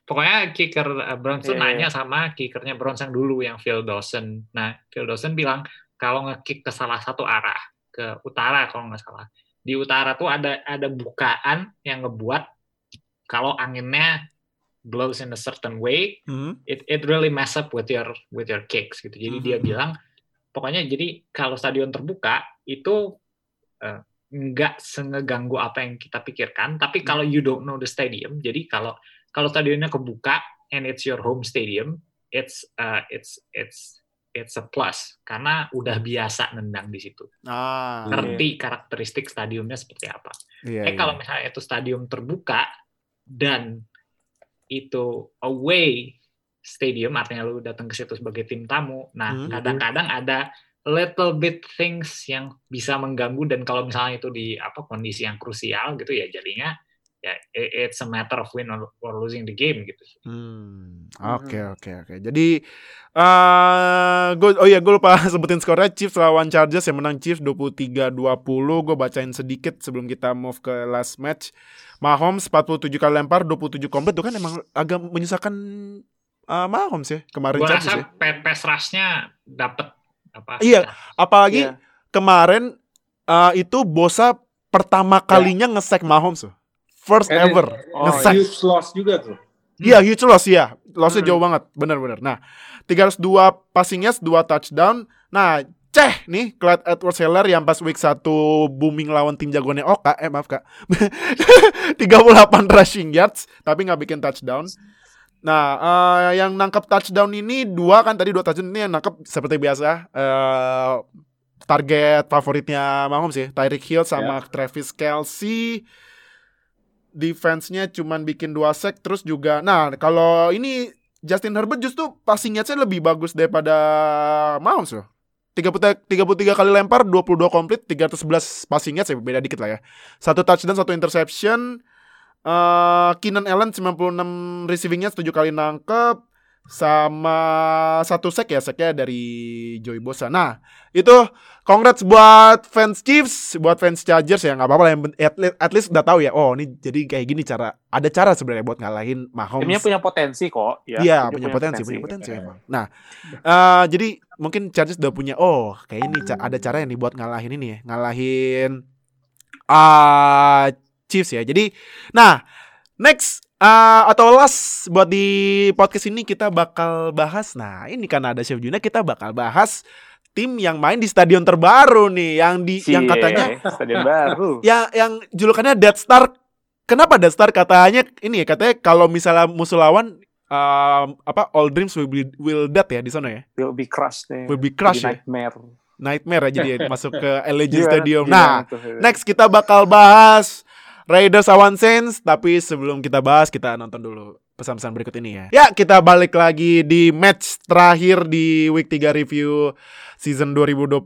pokoknya kicker uh, Browns tuh Iya, nanya sama kickernya Browns yang dulu yang Phil Dawson nah Phil Dawson bilang kalau nge-kick ke salah satu arah ke utara kalau nggak salah di utara tuh ada ada bukaan yang ngebuat kalau anginnya blows in a certain way, Hmm. it it really mess up with your with your kicks gitu. Jadi dia Mhm. bilang pokoknya jadi kalau stadion terbuka itu eh, nggak sengeganggu apa yang kita pikirkan. Tapi kalau you don't know the stadium, jadi kalau kalau stadionnya kebuka and it's your home stadium, it's uh, it's it's it's a plus karena udah biasa nendang di situ. Ah. Ngerti karakteristik stadiumnya seperti apa. Iya, Eh iya. kalau misalnya itu stadium terbuka dan itu away stadium artinya lu datang ke situ sebagai tim tamu. Nah, Hmm. kadang-kadang ada little bit things yang bisa mengganggu dan kalau misalnya itu di apa kondisi yang krusial gitu ya jadinya ya it's a matter of win or, losing the game gitu. Hmm, oke oke oke. Jadi eh gue oh iya gue lupa <laughs> sebutin skornya Chiefs lawan Chargers yang menang Chiefs 23-20. Gue bacain sedikit sebelum kita move ke last match. Mahomes 47 kali lempar, 27 komplit itu kan emang agak menyusahkan eh, Mahomes ya kemarin Gue Chargers rasa ya. pass rush-nya dapat apa? Iya. Apalagi Iya. kemarin eh, itu Bosa pertama kalinya nge-sack Mahomes tuh. First And ever Oh, nge-sack. Huge loss juga tuh. Iya, huge loss ya. Lossnya Hmm. jauh banget, benar-benar. Nah, 302 passing yards, 2 touchdown. Nah, ceh nih Clyde Edwards Heller yang pas week 1 booming lawan tim jagoannya Oka, eh maaf Kak. <laughs> 38 rushing yards tapi nggak bikin touchdown. Nah, eh, yang nangkep touchdown ini dua kan tadi dua touchdown ini yang nangkep seperti biasa eh target favoritnya Mahomes ya, Tyreek Hill sama Travis Kelsey. Defense-nya cuman bikin dua sack terus juga. Nah, kalau ini Justin Herbert justru passing yards-nya lebih bagus daripada Mahomes loh. 33, 33 kali lempar, 22 komplit, 311 passing yards ya beda dikit lah ya. Satu touchdown, satu interception. Eh Keenan Allen 96 receiving yards, 7 kali nangkep sama satu sack ya, sacknya dari Joey Bosa. Nah, itu congrats buat fans Chiefs, buat fans Chargers ya nggak apa-apa lah yang at, le- at least udah tahu ya. Oh, ini jadi kayak gini cara ada cara sebenarnya buat ngalahin Mahomes. Timnya punya potensi kok. Ya, Iya, timnya punya potensi, punya potensi Iya. emang. Nah, eh jadi mungkin Chargers udah punya oh, kayak ini ada cara nih buat ngalahin ini ya, ngalahin ah Chiefs ya. Jadi, nah, next eh, atau last buat di podcast ini kita bakal bahas. Nah, ini karena ada Chef Juna kita bakal bahas tim yang main di stadion terbaru nih, yang di yang Cie, katanya stadion baru. <laughs> yang yang julukannya Death Star. Kenapa Death Star katanya ini ya katanya kalau misalnya musuh lawan um, apa All Dreams will be will dead ya di sana ya. Will be crushed. Will be crushed ya. Jadi nightmare. Nightmare aja dia masuk ke <laughs> LG Stadium. Nah, next kita bakal bahas Raiders lawan Saints, tapi sebelum kita bahas kita nonton dulu pesan-pesan berikut ini ya. Ya, kita balik lagi di match terakhir di week 3 review season 2020.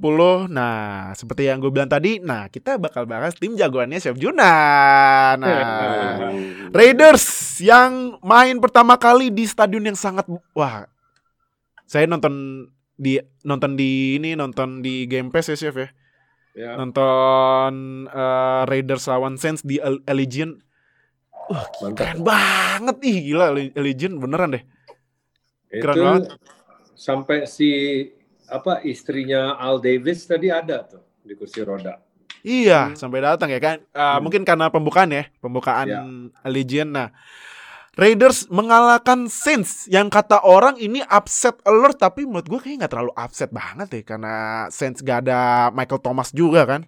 Nah, seperti yang gue bilang tadi, nah kita bakal bahas tim jagoannya Chef Juna. Nah, <laughs> Raiders yang main pertama kali di stadion yang sangat wah. Saya nonton di nonton di ini nonton di Game Pass ya Chef ya. Ya. Nonton eh, Raiders lawan Saints di Al- Allegiant. Wah, Mantap. keren banget ih gila Alle- Allegiant beneran deh. Keren itu banget. sampai si apa istrinya Al Davis tadi ada tuh di kursi roda. Iya, sampai datang ya kan. Eh, Hmm. Mungkin karena pembukaan ya, pembukaan Ya. Allegiant. Nah, Raiders mengalahkan Saints yang kata orang ini upset alert tapi menurut gue kayaknya nggak terlalu upset banget ya karena Saints gak ada Michael Thomas juga kan.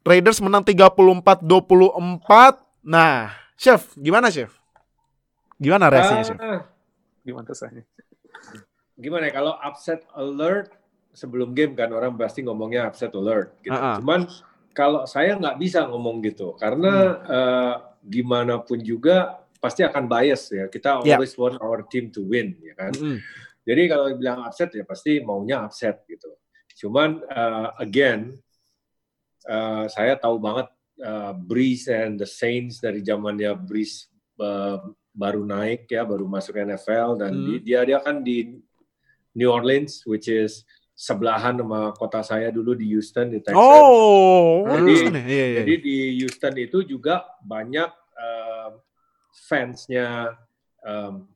Raiders menang 34-24. Nah, Chef, gimana Chef? Gimana reaksinya Chef? Ah, Gimana rasanya? gimana ya kalau upset alert sebelum game kan orang pasti ngomongnya upset alert gitu. Ah, ah. Cuman kalau saya nggak bisa ngomong gitu karena Hmm. eh, gimana pun juga pasti akan bias ya. Kita Ya. always want our team to win ya kan. Mm-mm. Jadi kalau bilang upset ya pasti maunya upset gitu. Cuman uh, again uh, saya tahu banget uh, Breeze and the Saints dari zamannya Breeze uh, baru naik ya, baru masuk NFL dan di- dia dia kan di New Orleans which is sebelahan sama kota saya dulu di Houston di Texas. Oh, Jadi- Houston ya? Iya, iya, Jadi iya. di Houston itu juga banyak fansnya um,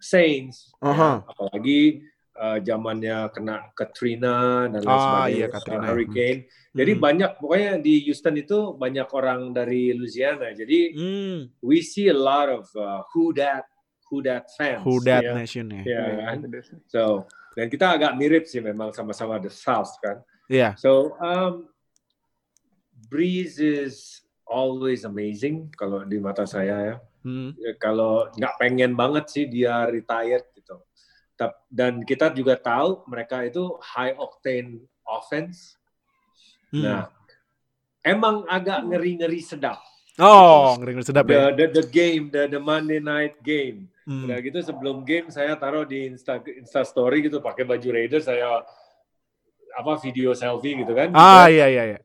Saints, ya. Aha. apalagi uh, zamannya kena Katrina dan lain Ah, sebagainya, iya, uh, Katrina. hurricane. Jadi Hmm. banyak pokoknya di Houston itu banyak orang dari Louisiana. Jadi Hmm. we see a lot of uh, who that, Who That fans. Who That ya. Nation ya. Ya kan? So, dan kita agak mirip sih memang sama-sama The South kan. Iya. So, um, Breeze is always amazing kalau di mata saya ya. Hmm. Ya, Kalau nggak pengen banget sih dia retired gitu. Dan kita juga tahu mereka itu high octane offense. Hmm. Nah, emang agak ngeri-ngeri sedap. Oh, ngeri ngeri sedap The, ya. the, the game, the, the Monday night game. Hmm. Udah gitu sebelum game saya taruh di Insta Insta Story gitu pakai baju Raiders saya apa video selfie gitu kan. Ah iya iya iya.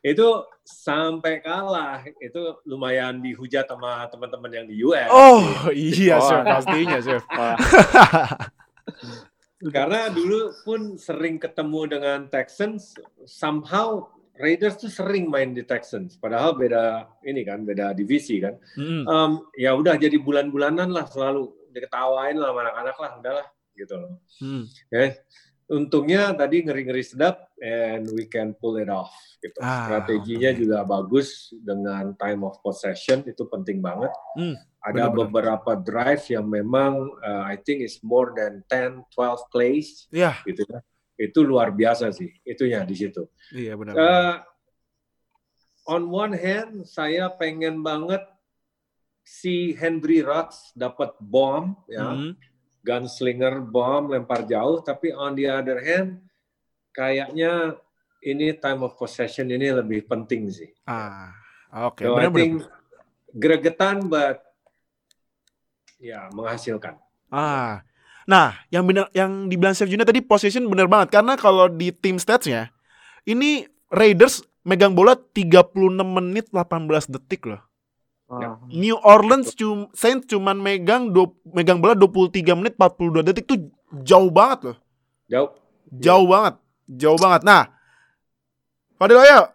Itu sampai kalah itu lumayan dihujat sama teman-teman yang di US. Oh iya Oh. chef pastinya. <laughs> Wah, Karena dulu pun sering ketemu dengan Texans, somehow Raiders tuh sering main di Texans. Padahal beda ini kan, beda divisi kan. Hmm. Em, ya udah jadi bulan-bulanan lah selalu diketawain lah anak-anak lah, udahlah gitu loh. Hmm. Ya, untungnya tadi ngeri-ngeri sedap and we can pull it off gitu. Ah, Strateginya juga bagus dengan time of possession itu penting banget. Hmm, Ada benar-benar. beberapa drive yang memang uh, I think is more than 10 12 plays Iya gitu ya. Itu luar biasa sih itunya di situ. iya benar. Uh, on one hand saya pengen banget si Henry Ruggs dapat bom ya Hmm. Gunslinger bom lempar jauh tapi on the other hand kayaknya ini time of possession ini lebih penting sih. Ah oke So I benar. think gregetan but ya menghasilkan. Ah. Nah, yang benar yang dibilang Chef Juna tadi possession benar banget karena kalau di tim statsnya ini Raiders megang bola 36 menit 18 detik loh. Wah. New Orleans cum, Saints cuman megang du- megang bola 23 menit 42 detik tuh jauh banget loh. Jauh. Jauh banget. Jauh banget. Nah, Fadil ayo.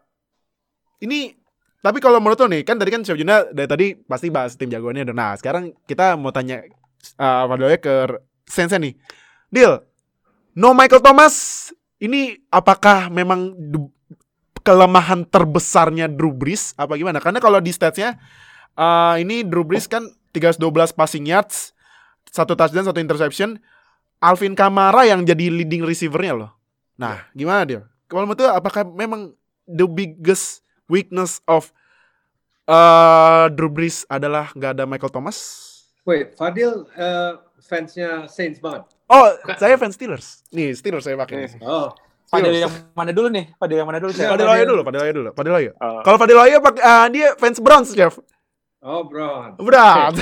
Ini tapi kalau menurut lo nih, kan tadi kan Chef Juna dari tadi pasti bahas tim jagoannya. Nah, sekarang kita mau tanya uh, Fadil ayo ke Sense nih. Deal. No Michael Thomas ini apakah memang kelemahan terbesarnya Drew Brees apa gimana? Karena kalau di statsnya uh, ini Drew Brees kan 312 passing yards, satu touchdown, satu interception. Alvin Kamara yang jadi leading receiver-nya loh. Nah, gimana dia? Kalau menurut apakah memang the biggest weakness of uh, Drew Brees adalah nggak ada Michael Thomas? Wait, Fadil uh, fansnya Saints banget. Oh, saya fans Steelers. Nih, Steelers saya pakai. nih. Oh, Fadil yang mana dulu nih? Fadil yang mana dulu? Fadil Ayo dulu, Fadil Ayo dulu, Fadil Ayo. Oh. Kalau Fadil Ayo pakai ah, dia fans Browns, Chef. Oh bro. Berat.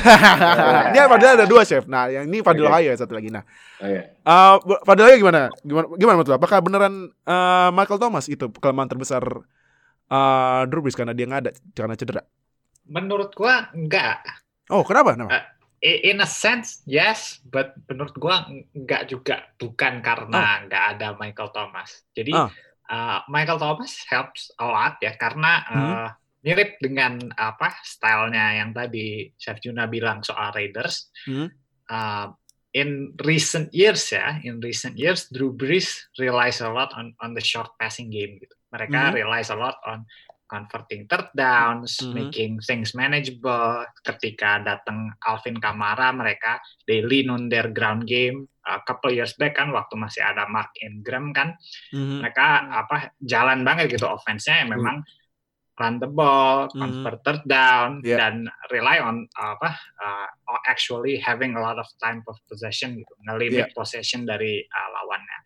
<laughs> dia Fadil ada dua, Chef. Nah, yang ini Fadil Oke. Ayo satu lagi. Nah, Oh, iya. Uh, Fadil Ayo gimana? Gimana gimana menurut lo? Apakah beneran uh, Michael Thomas itu kelemahan terbesar uh, Drew Brees karena dia nggak ada karena cedera? Menurut gua enggak. Oh, kenapa? Kenapa? I- In a sense, yes, but menurut gua enggak juga. Bukan karena enggak ada Michael Thomas. Jadi Ah. uh, Michael Thomas helps a lot ya karena uh, mirip dengan apa stylenya yang tadi Chef Juna bilang soal Raiders. Hmm. Uh, in recent years ya, in recent years Drew Brees relies a lot on on the short passing game gitu. Mereka Mhm. relies a lot on converting third downs, Mhm. making things manageable. Ketika datang Alvin Kamara, mereka they lean on their ground game. A couple years back kan waktu masih ada Mark Ingram kan, Mhm. mereka apa jalan banget gitu offense-nya yang memang run the ball, Mhm. convert third down Yeah. dan rely on apa uh, actually having a lot of time of possession gitu, ngelimit possession dari uh, lawannya.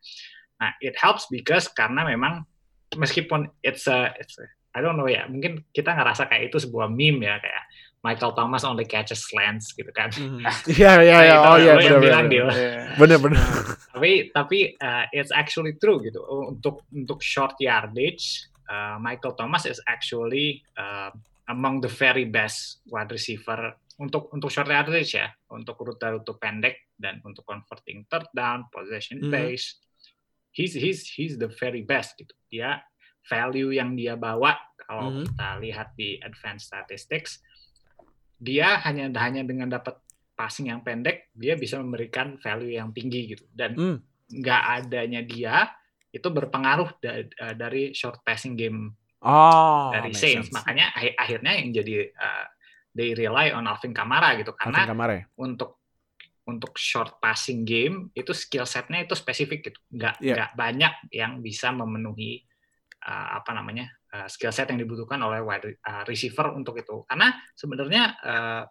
Nah, it helps because karena memang meskipun it's a, it's a I don't know ya, mungkin kita ngerasa kayak itu sebuah meme ya kayak Michael Thomas only catches slants gitu kan. <laughs> Mhm. Iya iya iya. itu Oh iya benar benar. Dil. Iya. Benar benar. tapi tapi uh, it's actually true gitu untuk untuk short yardage uh, Michael Thomas is actually uh, among the very best wide receiver untuk untuk short yardage ya untuk rute-rute pendek dan untuk converting third down possession Mhm. base he's he's he's the very best gitu dia value yang dia bawa kalau Mhm. kita lihat di advanced statistics dia hanya hanya dengan dapat passing yang pendek dia bisa memberikan value yang tinggi gitu dan Hmm. nggak adanya dia itu berpengaruh da- eh, dari short passing game Oh. dari Saints sense. makanya akhir- akhirnya yang jadi uh, they rely on Alvin Kamara gitu karena Alvin Kamara ya? untuk untuk short passing game itu skill setnya itu spesifik gitu nggak Iya. nggak banyak yang bisa memenuhi uh, apa namanya uh, skill set yang dibutuhkan oleh wide uh, receiver untuk itu karena sebenarnya uh,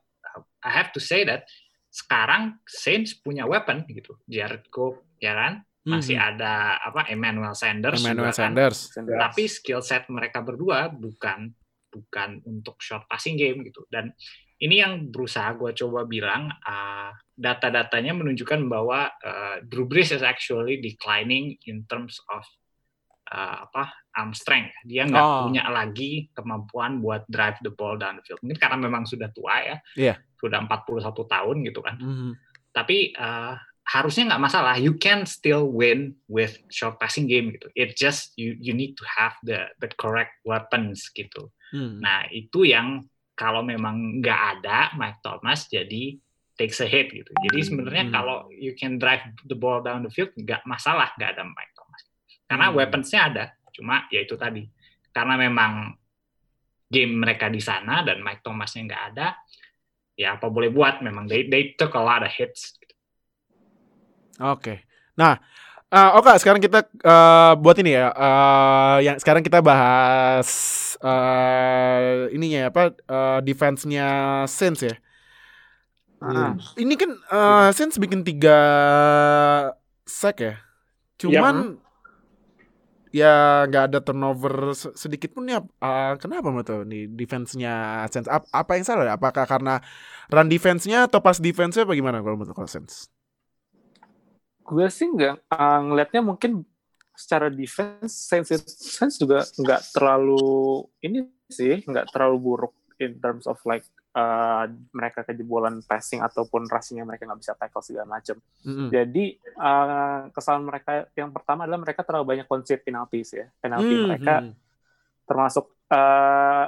I have to say that sekarang Saints punya weapon gitu Jared Cook ya kan masih Mhm. ada apa Emmanuel Sanders Emmanuel juga kan. Sanders. tapi skill set mereka berdua bukan bukan untuk short passing game gitu dan ini yang berusaha gue coba bilang uh, data-datanya menunjukkan bahwa uh, Drew Brees is actually declining in terms of uh, apa arm strength dia nggak Oh. punya lagi kemampuan buat drive the ball down the field mungkin karena memang sudah tua ya Iya. sudah 41 tahun gitu kan Mhm. tapi uh, harusnya nggak masalah. You can still win with short passing game gitu. It just you you need to have the the correct weapons gitu. Hmm. Nah itu yang kalau memang nggak ada Mike Thomas jadi takes a hit gitu. Jadi sebenarnya Hmm. kalau you can drive the ball down the field nggak masalah nggak ada Mike Thomas. Karena Hmm. weaponsnya ada. Cuma ya itu tadi karena memang game mereka di sana dan Mike Thomasnya nggak ada. Ya apa boleh buat memang they they took a lot of hits. Oke. Nah, eh, oke sekarang kita eh, buat ini ya. eh, yang sekarang kita bahas eh ininya ya, apa eh, defense-nya Saints ya. Ah, Ini kan eh, Saints bikin tiga sack ya. Cuman ya nggak ada turnover se- sedikit pun ya. eh, kenapa menurut lo nih defense-nya Saints? Ap- apa yang salah? Apakah karena run defense-nya atau pass defense-nya bagaimana kalau menurut Saints? Gue sih nggak uh, ngelihatnya mungkin secara defense Saints, Saints juga nggak terlalu ini sih nggak terlalu buruk in terms of like uh, mereka kejebolan passing ataupun rushing yang mereka nggak bisa tackle segala macam. Mm-mm. Jadi uh, kesalahan mereka yang pertama adalah mereka terlalu banyak concede penalties ya. Penalti Hmm, mereka hmm. termasuk uh,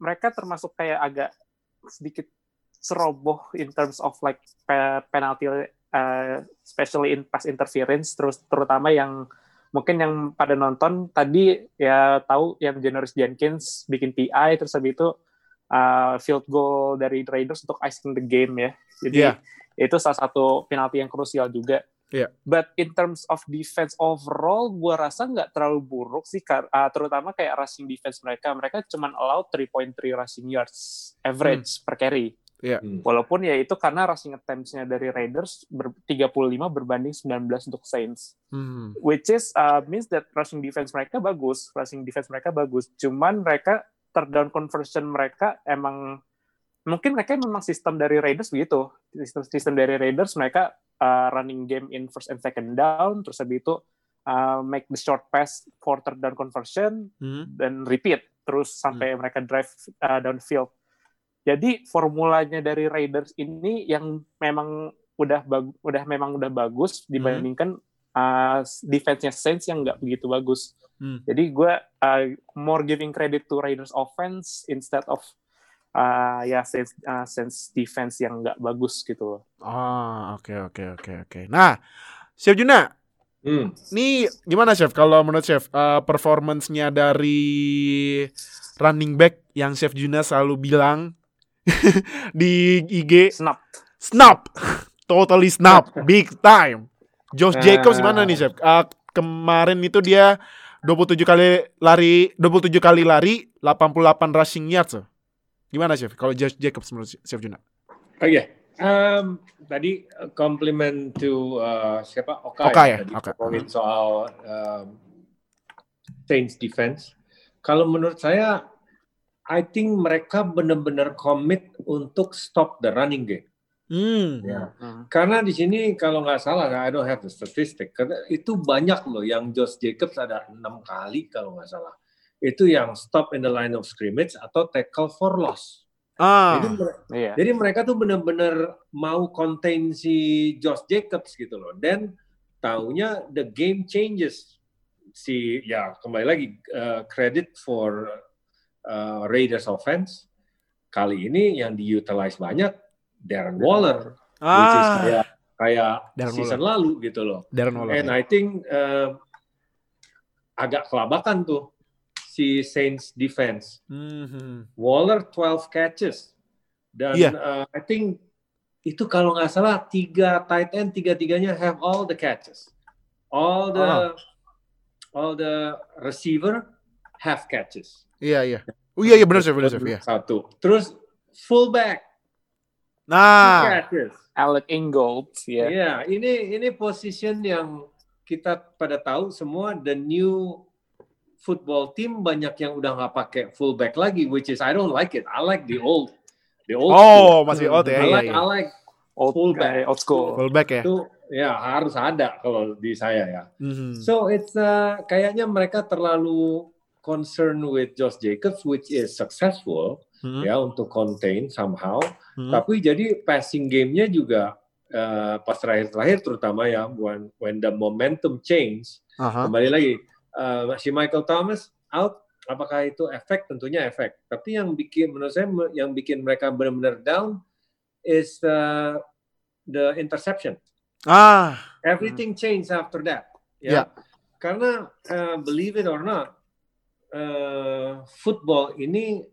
mereka termasuk kayak agak sedikit ceroboh in terms of like pe- penalty uh, especially in pass interference terus terutama yang mungkin yang pada nonton tadi ya tahu yang Janoris Jenkins bikin PI terus habis itu uh, field goal dari Raiders untuk icing the game ya. Jadi Iya. itu salah satu penalti yang krusial juga. Iya. but in terms of defense overall gua rasa nggak terlalu buruk sih uh, terutama kayak rushing defense mereka. Mereka cuman allow 3.3 rushing yards average per carry Hmm. Walaupun ya itu karena rushing attempts-nya dari Raiders ber 35 berbanding 19 untuk Saints. Hmm. Which is uh, means that rushing defense mereka bagus, rushing defense mereka bagus. Cuman mereka third down conversion mereka emang mungkin mereka memang sistem dari Raiders begitu. Sistem sistem dari Raiders mereka uh, running game in first and second down terus habis itu uh, make the short pass for third down conversion Hmm. dan repeat terus sampai mereka drive uh, downfield. Jadi formulanya dari Raiders ini yang memang udah bag- udah memang udah bagus dibandingkan uh, defense-nya Saints yang nggak begitu bagus. Hmm. Jadi gue uh, more giving credit to Raiders offense instead of uh, ya Saints, uh, Saints defense yang nggak bagus gitu loh. Oh, oke oke oke oke. Nah, Chef Juna, Hmm. nih gimana Chef kalau menurut Chef eh, performance-nya dari running back yang Chef Juna selalu bilang <laughs> di IG Snap. snap. Totally snap, big time. Josh. Jacobs gimana nih Chef? Eh, kemarin itu dia 27 kali lari, 27 kali lari, 88 rushing yards. Gimana Chef kalau Josh Jacobs menurut Chef Juna? Oke, Um, tadi uh, compliment to uh, siapa Oka, Oka ya, Tadi Oka. ngomongin soal um, Saints defense. Kalau menurut saya, I think mereka benar-benar commit untuk stop the running game. Hmm. Ya. Hmm. Karena di sini kalau nggak salah, I don't have the statistic. Karena itu banyak loh yang Josh Jacobs ada enam kali kalau nggak salah. Itu yang stop in the line of scrimmage atau tackle for loss. Ah. Jadi, Iya. jadi mereka tuh benar-benar mau contain si Josh Jacobs gitu loh. Dan taunya the game changes. Si ya kembali lagi uh, credit for uh, Raiders offense. Kali ini yang diutilize banyak Darren Waller, which is Ah. kayak kayak Darren season lalu gitu loh. Darren Waller. And I think uh, agak kelabakan tuh si Saints defense. Mhm. Waller 12 catches, Dan Iya. uh, I think itu kalau nggak salah tiga tight end tiga-tiganya have all the catches. All the Ah. all the receiver have catches. Iya iya. Oh iya iya benar Chef, benar Chef. Iya. Satu. Terus fullback Nah. Alec Ingold, ya. Iya, ini ini position yang kita pada tahu semua the new football team banyak yang udah nggak pakai fullback lagi, which is I don't like it. I like the old, the old. oh masih old ya. I Iya, like, iya. I like Old Fullback. guy, old school. Fullback ya. itu ya harus ada kalau di saya ya. Mhm. So it's uh, kayaknya mereka terlalu concerned with Josh Jacobs, which is successful Mhm. ya untuk contain somehow. Mhm. Tapi jadi passing game-nya juga uh, pas terakhir-terakhir terutama ya when when the momentum change Aha. kembali lagi uh, si Michael Thomas out apakah itu efek tentunya efek tapi yang bikin menurut saya yang bikin mereka benar-benar down is uh, the interception Ah, everything changed after that Ya. ya karena uh, believe it or not uh, football ini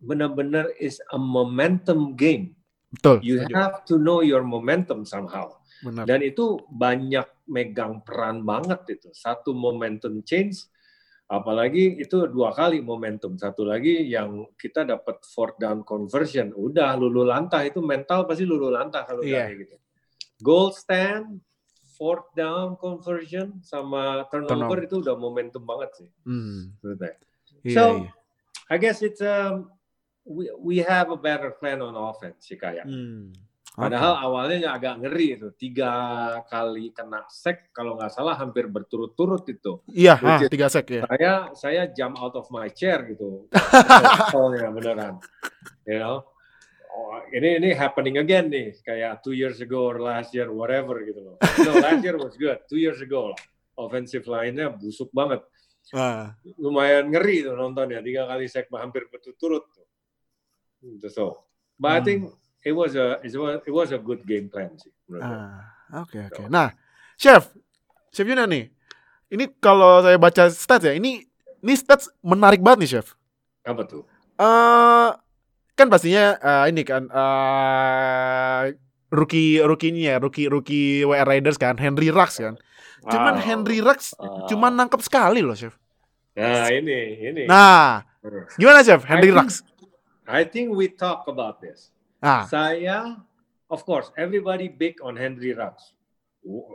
benar-benar is a momentum game betul. you have to know your momentum somehow Benar. dan itu banyak megang peran banget itu. Satu momentum change, apalagi itu dua kali momentum. Satu lagi yang kita dapat fourth down conversion, udah lulu lantah itu mental pasti lulu lantah kalau Iya. kayak gitu. Goal stand, fourth down conversion sama turnover Turnover. itu udah momentum banget sih. Hmm. saya. Iya, So, iya. I guess it's um we we have a better plan on offense sih kayak. Hmm. Padahal awalnya agak ngeri itu tiga kali kena sack kalau nggak salah hampir berturut-turut itu. Iya, ah, tiga sek ya. Saya saya jump out of my chair gitu. <laughs> Soalnya beneran, you know. Oh, ini ini happening again nih kayak two years ago or last year whatever gitu loh. No <laughs> last year was good, two years ago lah. Offensive line-nya busuk banget. Ah. Lumayan ngeri tuh nontonnya tiga kali sack hampir berturut-turut tuh. Gitu, So, but I Hmm. think it was a it was it was a good game plan sih. Ah, oke oke. Nah, Chef, Chef Yuna nih. Ini kalau saya baca stats ya, ini ini stats menarik banget nih, Chef. Apa tuh? eh kan pastinya eh, ini kan eh rookie rookie-nya, rookie rookie WR Raiders kan, Henry Rux kan. Cuman Wow. Henry Rux Ah. cuman nangkep sekali loh, Chef. Nah ini ini. Nah, gimana Chef? Henry I think- Rux. I think we talk about this. Ah, Saya, of course, everybody big on Henry Rux.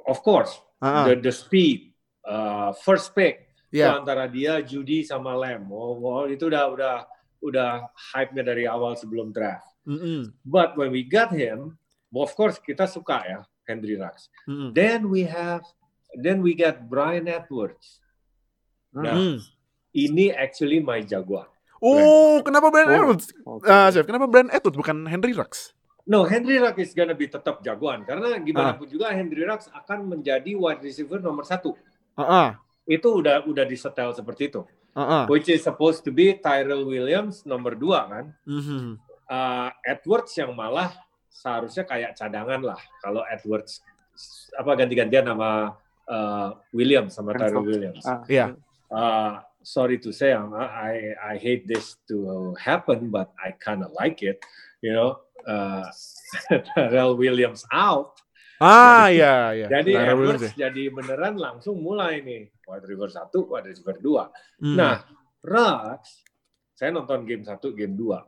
Of course, ah, ah. the the speed, uh, first pick itu Iya. antara dia, Judy sama Lamb. Oh, oh, itu udah udah udah hype-nya dari awal sebelum draft. Mm-mm, But when we got him, well, of course kita suka ya Henry Rux. mm-mm. Then we have, then we got Brian Edwards. Nah, Mm. ini actually my jaguar. Oh, kenapa Brian Oh, Edwards? oke. Ah, Chef, kenapa Brian Edwards bukan Henry Rux? No, Henry Rux is gonna be tetap jagoan karena gimana Ah. pun juga Henry Rux akan menjadi wide receiver nomor satu. Ah, ah, Itu udah udah disetel seperti itu. Ah. Which is supposed to be Tyrell Williams nomor dua kan. Mhm. Uh, Edwards yang malah seharusnya kayak cadangan lah. Kalau Edwards apa ganti-gantian sama uh, Williams sama Tyrell Williams. Ah, Iya. Uh, sorry to say, I'm- I I hate this to happen, but I kind of like it. You know, uh, <laughs> Tyrell Williams out. Ah, iya, iya. Jadi Tyrell Williams Edwards jadi beneran langsung mulai nih wide receiver satu, wide receiver dua. Hmm. Nah, Rux, saya nonton game satu, game dua,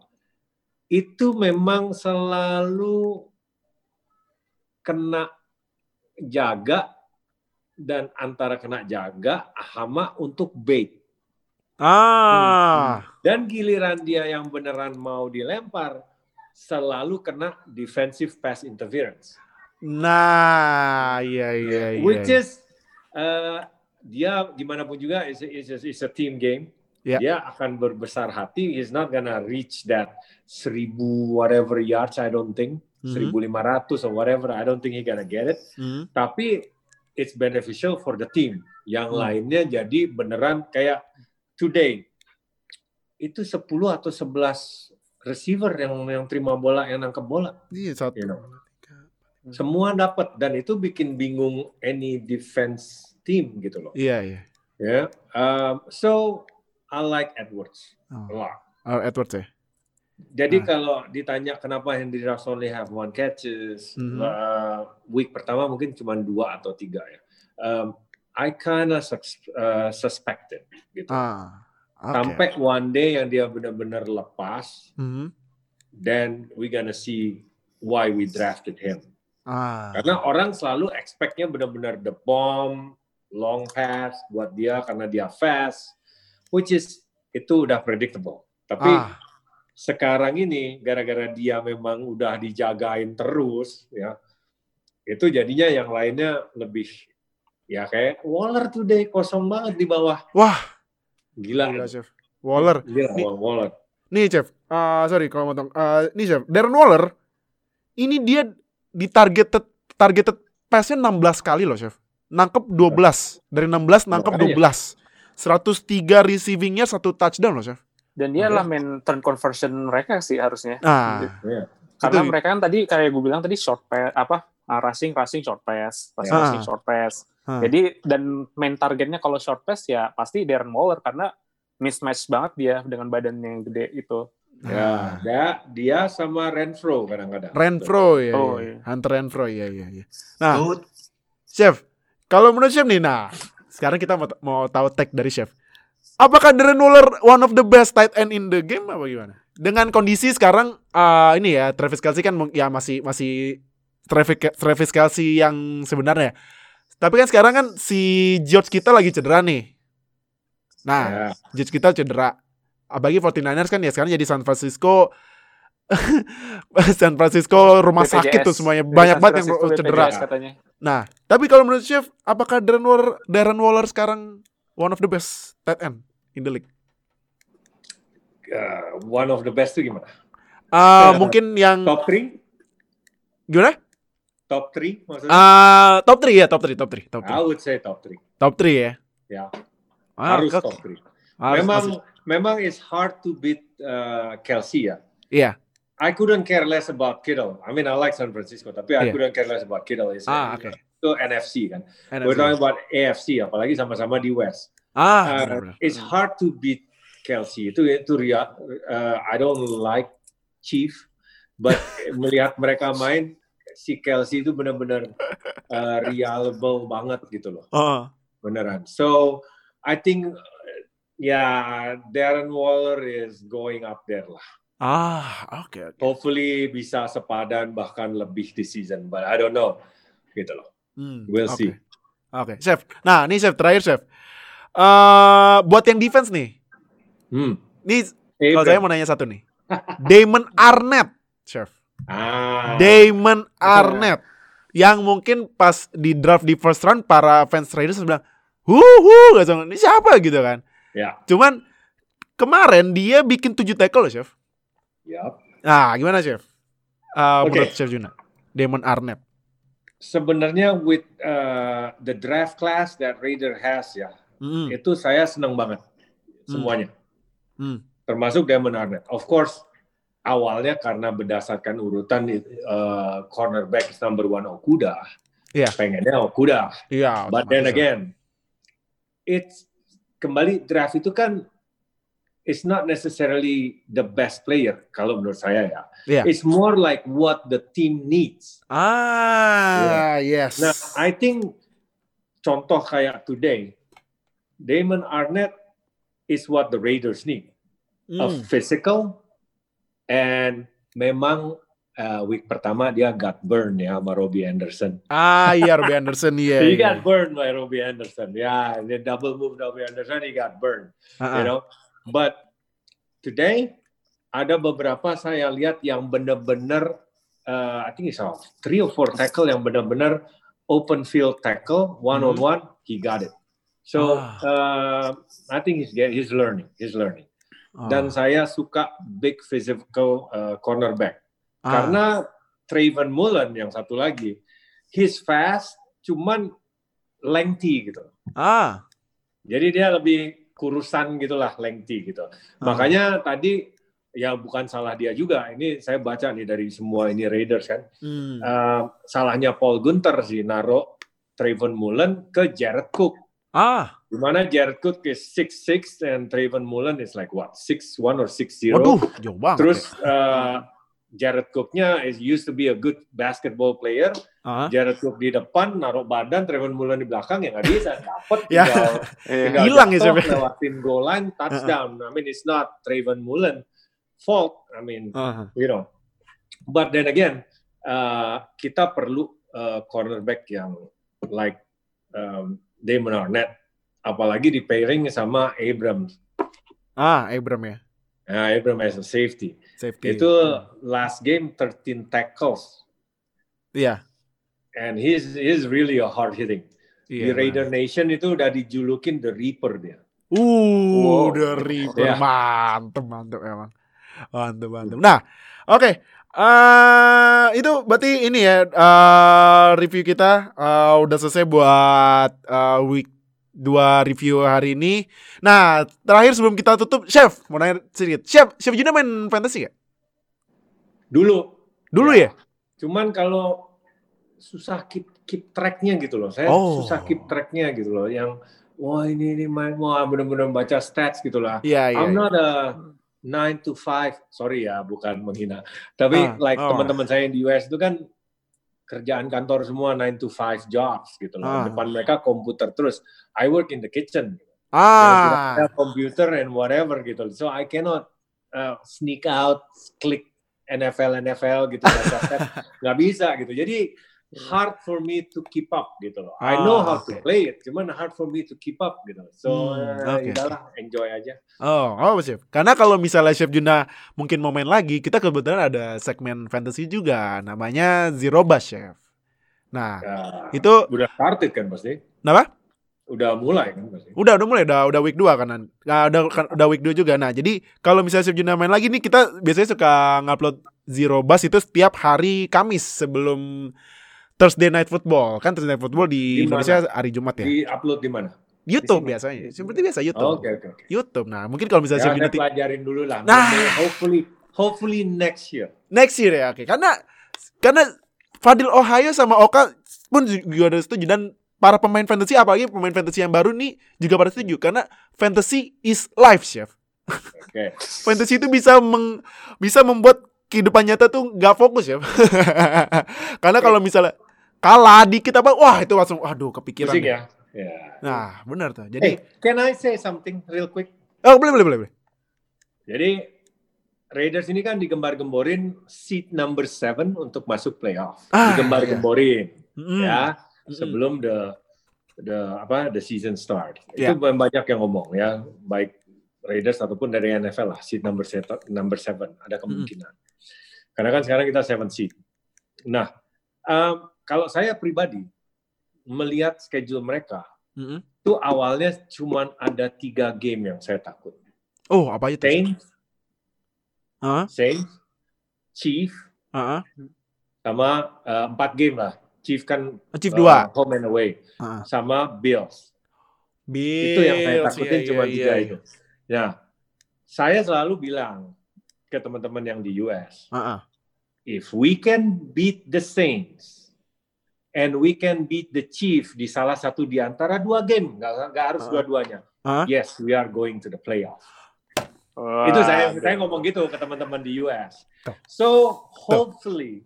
itu memang selalu kena jaga dan antara kena jaga hama untuk bait. Ah, Dan giliran dia yang beneran mau dilempar, selalu kena defensive pass interference. nah, iya, iya, iya. Which is uh, dia gimana pun juga is a, is a, is a team game. Ya. Dia akan berbesar hati. He's not gonna reach that seribu whatever yards. I don't think Mhm. 1500 or whatever. I don't think he gonna get it. Hmm. Tapi it's beneficial for the team. Yang Hmm. lainnya jadi beneran kayak today itu 10 atau 11 receiver yang yang terima bola yang nangkep bola. Iya, satu. You know. Semua dapat dan itu bikin bingung any defense team gitu loh. Iya, iya. Ya, um, so I like Edwards a Oh. lot. Oh, Edwards ya. Jadi Nah. kalau ditanya kenapa Henry Ruggs only have one catches, Mhm. uh, week pertama mungkin cuma dua atau tiga ya. Um, I kinda sus- uh, suspected gitu. Ah. oke. Sampai one day yang dia benar-benar lepas, Mhm. then we gonna see why we drafted him. Ah. Karena orang selalu expect-nya benar-benar the bomb, long pass buat dia karena dia fast, which is itu udah predictable. Tapi Ah. sekarang ini gara-gara dia memang udah dijagain terus ya, itu jadinya yang lainnya lebih ya kayak Waller deh kosong banget di bawah. Wah, Gila, gila, Chef. Waller. gila Nih- Waller. Nih, Chef. Ah, sorry kalau motong. Ah, nih, Chef. Darren Waller ini dia di targeted targeted pass-nya 16 kali loh, Chef. Nangkep 12. Dari 16 nangkep Makanya. 12. 103 receiving-nya satu touchdown loh, Chef. Dan dia Iya. adalah main turn conversion mereka sih harusnya. Nah, Iya. Karena Itu- mereka kan tadi kayak gue bilang tadi short pass apa ah, rushing rushing short pass, rushing, Ah. rushing short pass. Ah. Jadi dan main targetnya kalau short pass ya pasti Darren Waller karena mismatch banget dia dengan badannya yang gede itu. Ya, dia, dia sama Renfro kadang-kadang. Renfro ya, Oh, ya. iya. Hunter Renfro ya, ya, ya. Nah, Good. Chef, kalau menurut Chef nih, nah, sekarang kita mau, mau tahu tag dari Chef. Apakah Darren Waller one of the best tight end in the game apa gimana? Dengan kondisi sekarang ah, ini ya Travis Kelsey kan ya masih masih Travis Travis Kelsey yang sebenarnya. Tapi kan sekarang kan si George kita lagi cedera nih. Nah, Ya. George kita cedera. Apalagi 49ers kan ya sekarang jadi San Francisco <laughs> San Francisco rumah BPJS. sakit tuh semuanya banyak banget yang cedera. BPJS katanya. Nah, tapi kalau menurut Chef, apakah Darren Waller, Darren Waller sekarang one of the best tight end in the league? Uh, one of the best itu gimana? Ah, mungkin yang Top 3? gimana? Top 3 maksudnya? Ah, top 3 ya, top 3, top 3, top 3. I would say top 3. Top 3 ya. Ya, Ah, harus top 3. Harus memang masih- memang it's hard to beat uh, Kelsey ya. Iya. I couldn't care less about Kittle. I mean, I like San Francisco, tapi I Iya. couldn't care less about Kittle. It's, Ah, oke. Itu NFC kan. NFC. We're talking about AFC, apalagi sama-sama di West. Ah, Uh, it's hard to beat Kelsey. Itu itu ria. Uh, I don't like Chief, but <laughs> melihat mereka main, si Kelsey itu benar-benar uh, reliable banget gitu loh, Oh, beneran. So I think, uh, yeah, Darren Waller is going up there lah. Ah, oke, oke. Hopefully bisa sepadan bahkan lebih di season, but I don't know, gitu loh. Hmm, We'll oke. see. Oke, Chef. Nah, ini Chef terakhir Chef. Eh, buat yang defense nih. Hmm. Nih Eh, kalau saya mau nanya satu nih. Damon Arnett, Chef. ah, Damon Arnett yang mungkin pas di draft di first round para fans Raiders bilang, "Huhu, gak tahu, ini siapa gitu kan." ya, Cuman kemarin dia bikin 7 tackle loh, Chef. Yup. Nah, gimana, Chef? Eh, Oke. menurut Chef Juna. Damon Arnett. sebenarnya with uh, the draft class that Raider has ya, Mm, itu saya senang banget semuanya. Hmm. Termasuk Damon Arnett. Of course, awalnya karena berdasarkan urutan uh, cornerback number one Okuda. Iya. Pengennya Okuda. Iya. But then again, it's kembali draft itu kan it's not necessarily the best player kalau menurut saya ya. Iya. It's more like what the team needs. Ah, yes. Nah, I think contoh kayak today, Damon Arnett is what the Raiders need. A Hmm. physical and memang uh, week pertama dia got burn ya sama Robbie Anderson. Ah, iya Robbie <laughs> Anderson iya. he iya. got burned by Robbie Anderson. Yeah, the double move Robbie Anderson, he got burned. Ah, You ah. know, but today ada beberapa saya lihat yang benar-benar uh, I think it's a three or four tackle yang benar-benar open field tackle one on one he got it. So Ah. uh, I think he's he's learning he's learning. Oh. Dan saya suka big physical uh, cornerback Ah. karena Trayvon Mullen yang satu lagi he's fast cuman lengthy gitu. Ah. Jadi dia lebih kurusan gitulah, lengthy gitu. Ah. Makanya tadi ya bukan salah dia juga. Ini saya baca nih dari semua ini Raiders kan. Hmm. Eh, salahnya Paul Gunter sih naro Trayvon Mullen ke Jared Cook. Ah. Di mana Jared Cook is 6'6 and Trayvon Mullen is like what? 6'1 or 6'0. Waduh, jauh banget. Terus uh, Jared Cooknya is used to be a good basketball player. Ah. Jared Cook di depan, naruh badan, Trayvon Mullen di belakang ya nggak bisa. Dapat Ya. tinggal, <laughs> Iya. tinggal Hilang ya, lewatin goal line, touchdown. I mean, it's not Trayvon Mullen fault. I mean, Ah. you know. But then again, uh, kita perlu uh, cornerback yang like um, Damon Arnett, apalagi di pairing sama Abrams. Ah, Abram ya. Nah, Abrams as a safety. Safety. Itu last game 13 tackles, Iya. and he's he's really a hard hitting. Iya. di Raider Nation itu udah dijulukin The Reaper dia. Uh, Wow. udah Reaper. Ya. Mantep, mantep emang. Mantep, mantep. Nah, oke. Eh, itu berarti ini ya eh, review kita eh, udah selesai buat eh, week dua review hari ini. Nah, terakhir sebelum kita tutup, Chef mau nanya sedikit. Chef, Chef Juna main fantasy gak? Dulu, Dulu ya? cuman kalau susah keep keep tracknya gitu loh. Saya Oh. susah keep tracknya gitu loh. Yang wah ini ini main wah benar-benar baca stats gitu lah. Iya, iya. I'm iya. not a 9 to 5, sorry ya, bukan menghina. Tapi Ah, like oh. teman-teman saya di US itu kan kerjaan kantor semua 9 to 5 jobs gitu loh. Ah. Depan mereka komputer terus. I work in the kitchen. Ah, computer and whatever gitu. So I cannot uh, sneak out, klik NFL NFL gitu <laughs> nggak bisa gitu. Jadi hard for me to keep up gitu loh. I know Ah, how to oke. play it, cuman hard for me to keep up gitu. So Hmm, uh, oke. udahlah, enjoy aja. Oh, oh Chef. Karena kalau misalnya Chef Juna mungkin mau main lagi, kita kebetulan ada segmen fantasy juga, namanya Zero Bus Chef. Nah, Ya, itu udah started kan pasti. kenapa? Udah mulai kan pasti. Udah, udah mulai, udah, udah week 2 kan. Nah, udah, kan- udah week 2 juga. Nah, jadi kalau misalnya Chef Juna main lagi nih, kita biasanya suka ngupload Zero Bus itu setiap hari Kamis sebelum Thursday Night Football. Kan Thursday Night Football di, Di Indonesia hari Jumat ya. Di upload di mana? YouTube di biasanya. Seperti biasa YouTube. Oke oke oke. YouTube. Nah, mungkin kalau misalnya Ya, pelajarin dulu lah. Nah. Hopefully, hopefully next year. next year ya oke karena karena Fadil Ohio sama Oka pun juga ada setuju dan para pemain fantasy apalagi pemain fantasy yang baru nih juga pada setuju karena fantasy is life chef Oke. <laughs> fantasy itu bisa meng, bisa membuat kehidupan nyata tuh nggak fokus ya <laughs> karena kalau misalnya kalah dikit apa wah itu langsung aduh kepikiran Pusing ya. Ya. nah benar tuh jadi Hey, can I say something real quick? oh boleh boleh boleh boleh. Jadi Raiders ini kan digembar-gemborin seat number 7 untuk masuk playoff. Ah, digembar-gemborin Mm, ya mm, sebelum the the apa the season start. Ya. Itu banyak yang ngomong ya, baik Raiders ataupun dari NFL lah seat number set, number 7 ada kemungkinan. Karena kan sekarang kita 7 seat. Nah, um, kalau saya pribadi melihat schedule mereka mm, mm. itu awalnya cuma ada tiga game yang saya takut. oh apa itu Saints, Ah, Saints, Chief, ah. sama uh, empat game lah. Chief kan Chief uh, dua home and away, Ah. sama Bills. Bills, itu yang saya takutin iya, cuma iya, tiga iya. itu. Nah, saya selalu bilang ke teman-teman yang di US, ah. if we can beat the Saints and we can beat the Chief di salah satu di antara dua game, nggak nggak harus Ah. dua-duanya. Ah. Yes, we are going to the playoff. Itu saya saya ngomong gitu ke teman-teman di US. So hopefully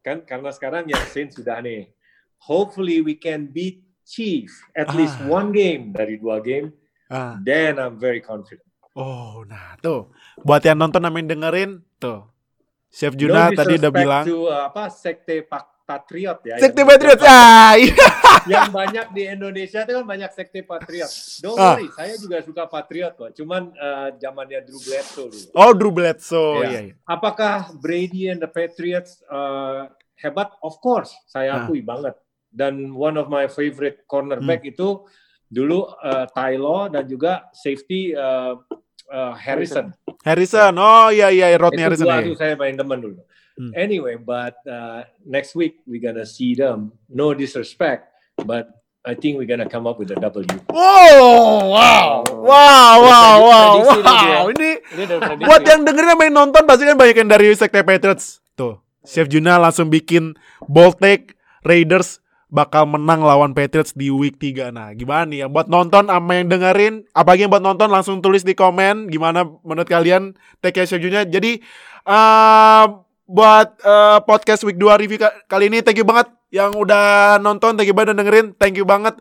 kan karena sekarang yang Saints sudah nih, hopefully we can beat Chief at least Ah. one game dari dua game. Ah. Then I'm very confident. Oh, nah tuh. Buat yang nonton sama yang dengerin, tuh. Chef Juna No tadi udah bilang. to, uh, apa sekte Pak Patriot ya. Sekte yang- Patriot. Ah, iya. <laughs> yang banyak di Indonesia itu kan banyak sekte Patriot. Don't Ah. worry, saya juga suka Patriot kok. Cuman uh, zamannya Drew Bledsoe dulu. Oh, Drew Bledsoe. Iya. Iya, iya. Apakah Brady and the Patriots uh, hebat? Of course, saya Ah. akui banget. Dan one of my favorite Hmm. cornerback itu dulu uh, Tylo dan juga safety uh, uh, Harrison. Harrison. Oh, iya iya Rodney itu Harrison. dua iya. tuh saya main demen dulu. Hmm. Anyway, but uh, next week we gonna see them. No disrespect, but I think we gonna come up with a W. Wow, wow. Wow, wow, wow. Dia. Wow, ini Ini <laughs> buat yang dengerin yang nonton pasti kan banyak yang dari Sekte Patriots. Tuh, Chef Juna langsung bikin bold take Raiders bakal menang lawan Patriots di week 3. Nah, gimana nih ya buat nonton sama yang dengerin, apalagi yang buat nonton langsung tulis di komen gimana menurut kalian take care sejunya. Jadi eh buat eh, podcast week 2 review ka- kali ini thank you banget yang udah nonton, thank you banget udah dengerin, thank you banget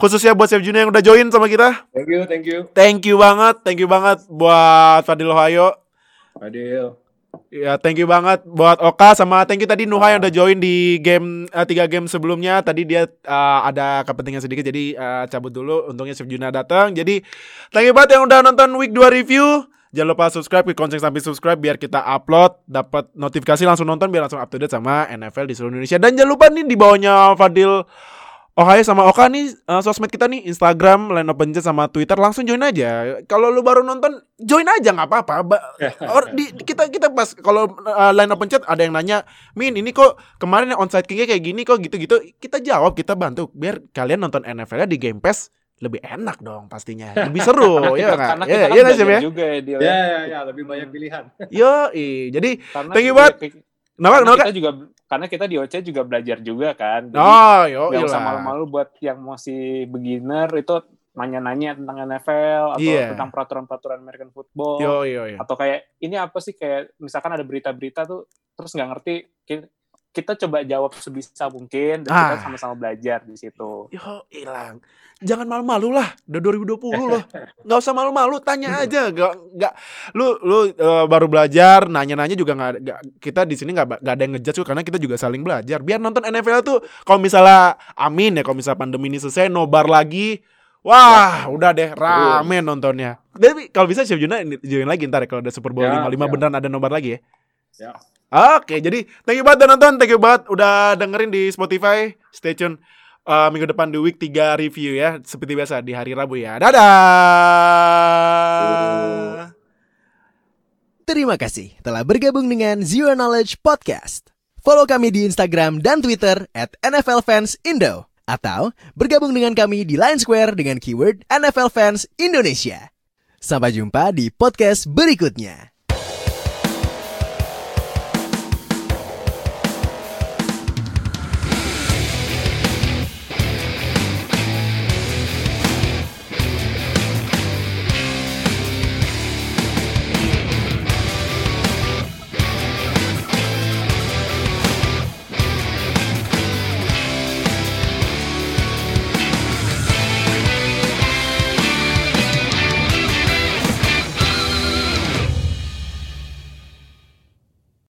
khususnya buat Chef Junior yang udah join sama kita. Thank you, thank you. Thank you banget, thank you banget buat Fadil Ohio. Adil. Ya, thank you banget buat Oka sama thank you tadi Nuha yang udah join di game eh, tiga game sebelumnya. Tadi dia eh, ada kepentingan sedikit jadi eh, cabut dulu. Untungnya Chef Juna datang. Jadi thank you banget yang udah nonton week 2 review. Jangan lupa subscribe, klik lonceng sampai subscribe biar kita upload dapat notifikasi langsung nonton biar langsung up to date sama NFL di seluruh Indonesia. Dan jangan lupa nih di bawahnya Fadil Ohio sama Oka nih eh, sosmed kita nih Instagram, Line Open Chat sama Twitter langsung join aja. Kalau lu baru nonton join aja nggak apa-apa. Ba- <laughs> or di, di- kita kita pas kalau uh, Line Open Chat ada yang nanya, "Min, ini kok kemarin yang onside kicknya kayak gini kok gitu-gitu." Kita jawab, kita bantu biar kalian nonton NFL-nya di Game Pass lebih enak dong pastinya. <laughs> Lebih seru ya nggak? karena Ya, kita kan ya Chef, belajar ya? juga ya, Dil, Ya, ya. ya, lebih banyak pilihan. <laughs> Yo, jadi Karena Thank you banget. kenapa Karena kenapa? kita juga karena kita di OC juga belajar juga kan. Jadi Oh, yo, nggak usah malu-malu buat yang masih beginner itu nanya-nanya tentang NFL atau Iya. tentang peraturan-peraturan American football Yo, yo, yo. atau kayak ini apa sih kayak misalkan ada berita-berita tuh terus nggak ngerti kita coba jawab sebisa mungkin dan kita Ah. sama-sama belajar di situ. Yo, hilang. Jangan malu-malu lah. Udah 2020 loh. <laughs> Nggak usah malu-malu, tanya aja. Gak, nggak. Lu, lu eh, baru belajar, nanya-nanya juga nggak. nggak- Kita di sini nggak, ba- nggak ada yang ngejudge karena kita juga saling belajar. Biar nonton NFL tuh, kalau misalnya, amin ya, kalau misalnya pandemi ini selesai, nobar lagi. Wah, udah deh, rame nontonnya. Tapi kalau bisa Chef Juna join lagi ntar ya, kalau ada Super Bowl Ya, 55 ya. beneran ada nobar lagi ya. Ya. Oke, jadi thank you banget udah nonton, thank you banget udah dengerin di Spotify. Stay tune uh, minggu depan di week 3 review ya, seperti biasa di hari Rabu ya. Dadah. Terima kasih telah bergabung dengan Zero Knowledge Podcast. Follow kami di Instagram dan Twitter at NFL Fans Indo. Atau bergabung dengan kami di Line Square dengan keyword NFL Fans Indonesia. Sampai jumpa di podcast berikutnya.